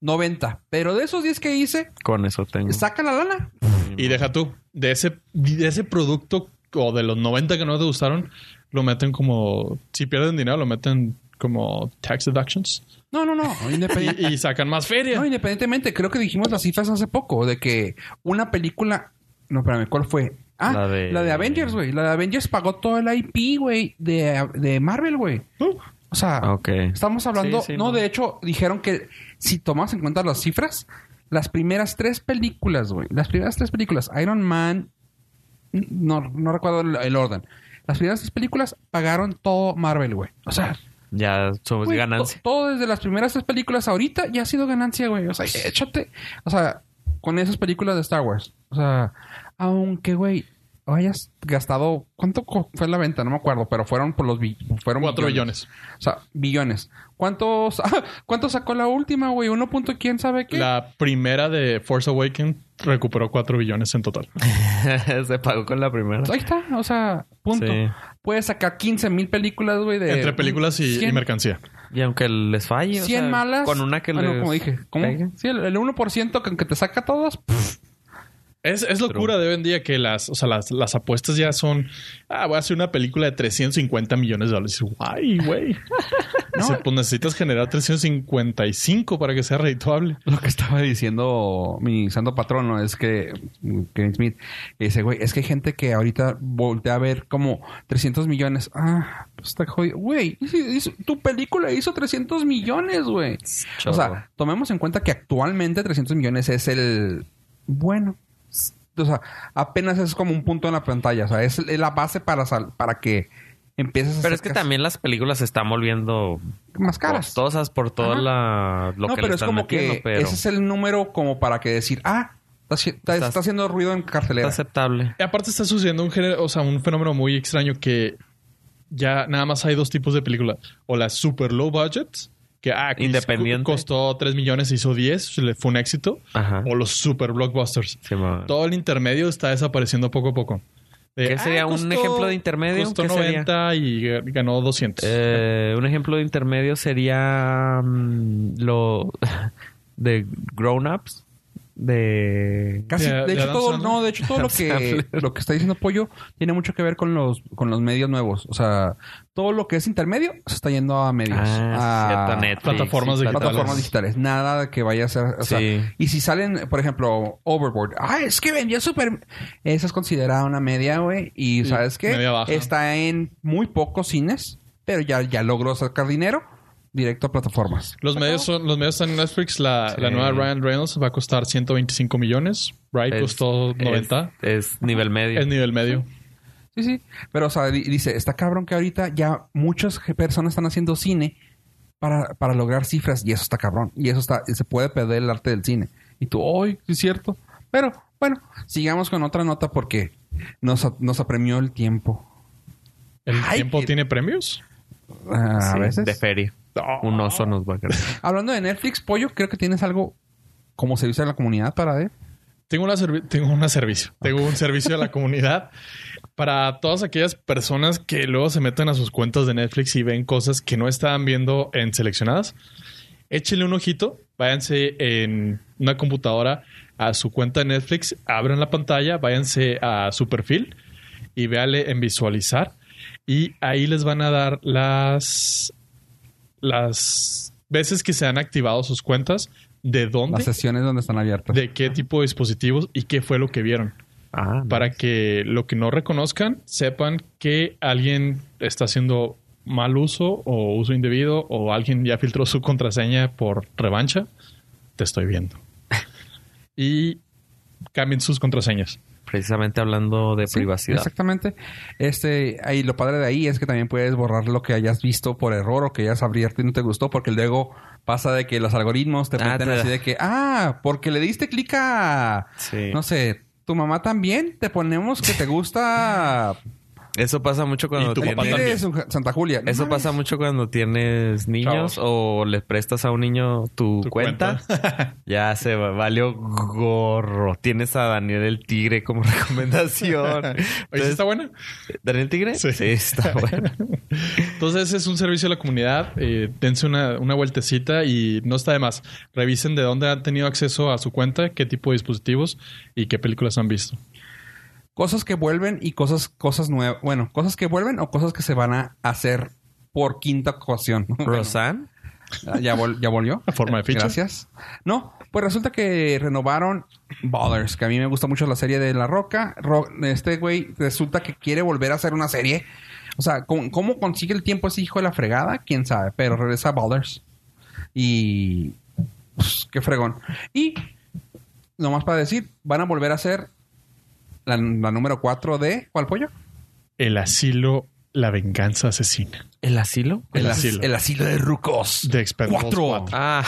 90, pero de esos 10 que hice, Con eso tengo. saca la lana. Y deja tú, de ese, de ese producto o de los 90 que no te gustaron, lo meten como, si pierden dinero, lo meten como tax deductions No, no, no. Independiente, y, y sacan más feria. no, independientemente, creo que dijimos las cifras hace poco de que una película, no, espérame, ¿cuál fue? Ah, La la de- Avengers, güey. La de Avengers pagó todo el IP, güey, de, de Marvel, güey. Uh, O sea. Estamos hablando, Sí, sí, no, no. de hecho, dijeron que si tomas en cuenta las cifras, las primeras tres películas, güey, las primeras tres películas, Iron Man, no, no recuerdo el, el orden, las primeras tres películas pagaron todo Marvel, güey. O sea, Ya somos güey, ganancia. to- todo desde las primeras tres películas ahorita ya ha sido ganancia, güey. O sea, échate, o sea, con esas películas de Star Wars. O sea, aunque, güey, hayas gastado, ¿cuánto fue la venta? No me acuerdo, pero fueron por los bi- fueron Cuatro billones. o sea, billones. ¿Cuántos, ¿cuánto sacó la última, güey? ¿Uno punto quién sabe qué? La primera de Force Awakens recuperó 4 billones en total. Se pagó con la primera. Ahí está, o sea, punto. Sí. Puedes sacar 15 mil películas, güey, de... Entre películas y, y 100, mercancía. Y aunque les falle, o 100 sea, malas. Con una que Ah, no, les como dije, ¿cómo? Sí, el, el 1% que, que te saca todos. pff, Es, es locura de hoy en día que las, o sea, las, las apuestas ya son. Ah, voy a hacer una película de 350 millones de dólares. Guay, güey. No. Dice, pues necesitas generar 355 para que sea redituable. Lo que estaba diciendo mi santo patrono es que Kevin Smith dice, güey, es que hay gente que ahorita voltea a ver como 300 millones. Ah, pues está jodido. Güey, tu película hizo 300 millones, güey. O sea, tomemos en cuenta que actualmente 300 millones es el bueno. O sea, apenas es como un punto en la pantalla. O sea, es la base para, sal- para que empieces a Pero hacer es que también las películas se están volviendo más caras. costosas por toda Ajá. la lo no, que pero le es como metiendo, que pero ese es el número como para que decir, ah, está, está- está haciendo ruido en está cartelera. aceptable. Y aparte está sucediendo un género, o sea, un fenómeno muy extraño que ya nada más hay dos tipos de películas. O las super low budget, que ah, Independiente. costó 3 millones, hizo 10, le fue un éxito. Ajá. O los super blockbusters. Sí, Todo el intermedio está desapareciendo poco a poco. De, ¿Qué sería un ejemplo de intermedio? Costó ¿Qué sería? 90 y ga- ganó 200. Eh, un ejemplo de intermedio sería mm, lo de grown ups de Casi, De- de, de hecho todo, Sandler. no, de hecho todo lo que lo que está diciendo Pollo tiene mucho que ver con los con los medios nuevos, o sea, todo lo que es intermedio se está yendo a medios, Ah, a Netflix, plataformas sí, digitales. plataformas digitales, nada de que vaya a ser, o sea, Sí. y si salen, por ejemplo, Overboard, ah, es que vendió súper, esa es considerada una media, güey, y Sí, sabes qué, está en muy pocos cines, pero ya ya logró sacar dinero directo a plataformas. Los medios son, los medios están en Netflix. La, Sí. la nueva Ryan Reynolds va a costar 125 millones. Bright es- costó es- 90. Es, nivel medio. Es nivel medio. Sí, sí. Pero, o sea, di- dice, está cabrón que ahorita ya muchas personas están haciendo cine para, para lograr cifras y eso está cabrón. Y eso está, se puede perder el arte del cine. Y tú, ¡ay, sí es cierto! Pero, bueno, sigamos con otra nota porque nos, nos apremió el tiempo. ¿El Ay, tiempo que- tiene premios? Ah, a Sí, veces. De feria. Un oso nos va a querer. Hablando de Netflix, Pollo, creo que tienes algo como servicio a la comunidad para ver. Tengo, una servi- tengo un servicio. Tengo un servicio a la comunidad para todas aquellas personas que luego se meten a sus cuentas de Netflix y ven cosas que no estaban viendo en seleccionadas. Échenle un ojito, váyanse en una computadora a su cuenta de Netflix, abran la pantalla, váyanse a su perfil y véale en visualizar. Y ahí les van a dar las, las veces que se han activado sus cuentas, de dónde, Las sesiones donde están abiertas. de qué tipo de dispositivos y qué fue lo que vieron. Ah, Para que lo que no reconozcan sepan que alguien está haciendo mal uso o uso indebido o alguien ya filtró su contraseña por revancha. Te estoy viendo. y cambien sus contraseñas. Precisamente hablando de Sí, privacidad. Exactamente. Este, ahí lo padre de ahí es que también puedes borrar lo que hayas visto por error o que hayas abierto y no te gustó, porque luego pasa de que los algoritmos te Ah, así de que, ah, porque le diste clic a, Sí. no sé, tu mamá también, te ponemos que te gusta Eso pasa mucho cuando Y tu papá tienes... Eres Santa Julia. No Eso mames. pasa mucho cuando tienes niños Chavos. o le prestas a un niño tu, Tu cuenta. ya se va- valió gorro. Tienes a Daniel el Tigre como recomendación. Oye, ¿sí Entonces, está buena? ¿Daniel Tigre? Sí. está bueno. Entonces es un servicio a la comunidad. Eh, dense una, una vueltecita y no está de más. Revisen de dónde han tenido acceso a su cuenta, qué tipo de dispositivos y qué películas han visto. Cosas que vuelven y cosas, cosas nuevas. Bueno, cosas que vuelven o cosas que se van a hacer por quinta ocasión. Bueno, Rosanne. ¿Ya, vol- ya volvió? A forma de ficha. Gracias. No, pues resulta que renovaron Ballers, que a mí me gusta mucho la serie de La Roca. Ro- este güey resulta que quiere volver a hacer una serie. O sea, ¿cómo, cómo consigue el tiempo ese hijo de la fregada? ¿Quién sabe? Pero regresa a Ballers. Y... pues, qué fregón. Y, nomás para decir, van a volver a hacer la, la número 4 de... ¿Cuál pollo? El asilo, la venganza asesina. ¿El asilo? El as- asilo. El asilo de Rucos. De Expendables Cuatro. 4. Ah,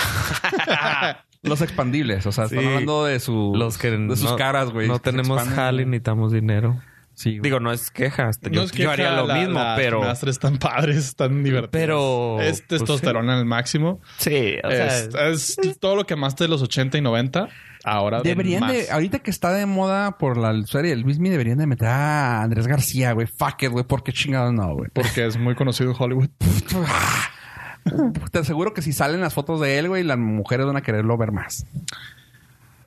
Los expandibles, o sea, están Sí. hablando de su los que de sus no, caras, güey. No tenemos jale, necesitamos dinero. Sí. Digo, no es queja. este, No yo, es yo haría lo la- mismo, las pero... gimnastas están padres, están divertidas. Pero, Es pues, testosterona al máximo. Sí, o sea, es, es todo lo que amaste de los 80 y 90. Ahora de Deberían más. de, ahorita que está de moda por la serie del Luismi, deberían de meter a Andrés García, güey. Fuck it, güey. ¿Por qué chingados no, güey? Porque es muy conocido en Hollywood. Te aseguro que si salen las fotos de él, güey, las mujeres van a quererlo ver más.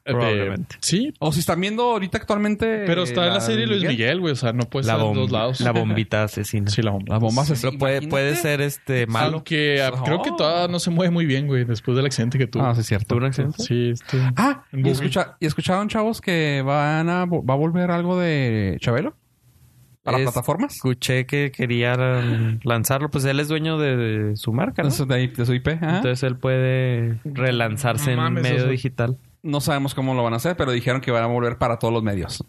Probablemente. Eh, sí, O si están viendo ahorita actualmente... pero está en la serie Luis Miguel. Güey. O sea, no puede la, en bom- dos lados. la bombita asesina. Sí, la bomba. Las bombas así. Pero puede, puede ser este malo. Aunque ah, Oh. creo que todavía no se mueve muy bien, güey, después del accidente que tuvo. Ah, sí, es cierto. ¿Tuvo un accidente? Sí, este... Ah, y, escucha, y escucharon, chavos, que van a, va a volver algo de Chabelo para Es- plataformas. Escuché que querían lanzarlo. Pues él es dueño de, de su marca, ¿no? De su, de- su IP. Entonces él puede relanzarse No en mames, medio eso- digital. No sabemos cómo lo van a hacer, pero dijeron que van a volver para todos los medios.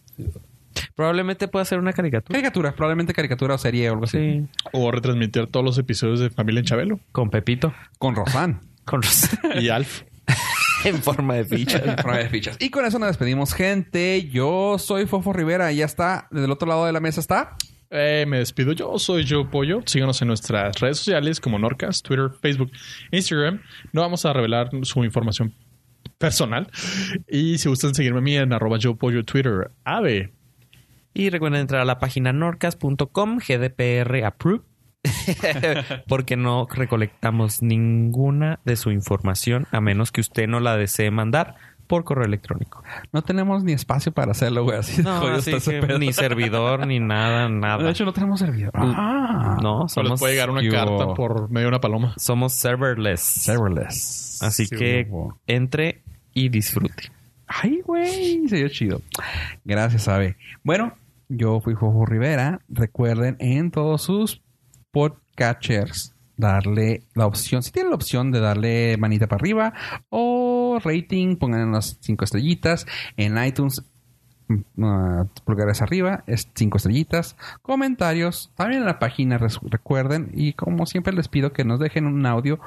Probablemente pueda ser una caricatura. Caricatura, probablemente caricatura o serie o algo así. Sí. O retransmitir todos los episodios de Familia en Chabelo. Con Pepito. Con Rosan. Con Ros- Y Alf. en forma de ficha. Prueba de fichas. Y con eso nos despedimos, gente. Yo soy Fofo Rivera. y Ya está. Desde el otro lado de la mesa está. Eh, me despido yo, soy Joe Pollo. Síganos en nuestras redes sociales como Norcas, Twitter, Facebook, Instagram. No vamos a revelar su información personal. Y si gustan seguirme a mí en arroba Joe Pollo Twitter, ave. Y recuerden entrar a la página norcas.com, GDPR approved. Porque no recolectamos ninguna de su información a menos que usted no la desee mandar por correo electrónico. No tenemos ni espacio para hacerlo, güey. Así de No, jodido así que ni servidor ni nada, nada. De hecho, no tenemos servidor. Ah. no, O les puede llegar una Yo- carta por medio de una paloma. somos serverless. Serverless. Así Sí, que entre y disfrute. Ay, güey, se dio chido. Gracias, Abe. Bueno, yo fui Jojo Rivera. Recuerden en todos sus podcatchers darle la opción, si tienen la opción de darle manita para arriba o rating, pongan unas cinco estrellitas. En iTunes, ah, pulgares arriba, es cinco estrellitas. Comentarios, también en la página, recuerden. Y como siempre les pido que nos dejen un audio.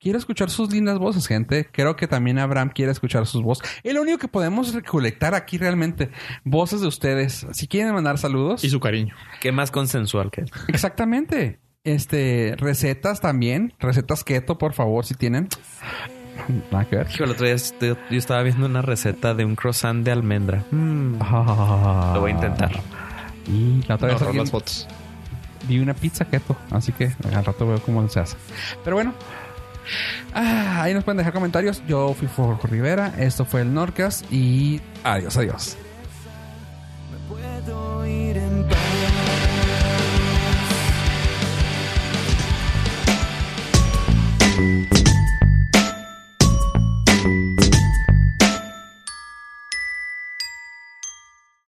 Quiero escuchar sus lindas voces, gente. Creo que también Abraham quiere escuchar sus voces. Es lo único que podemos recolectar aquí realmente. Voces de ustedes. Si quieren mandar saludos. Y su cariño. ¿Qué más consensual que Exactamente. Este, recetas también. Recetas keto, por favor, si tienen. Nada que ver. Hijo, el otro día yo estaba viendo una receta de un croissant de almendra. Mm, Ah. Lo voy a intentar. Y la otra vez las fotos. vi una pizza keto, así que al rato veo cómo se hace. Pero bueno, ah, ahí nos pueden dejar comentarios. Yo fui Jorge Rivera, esto fue el Norcas y adiós, adiós.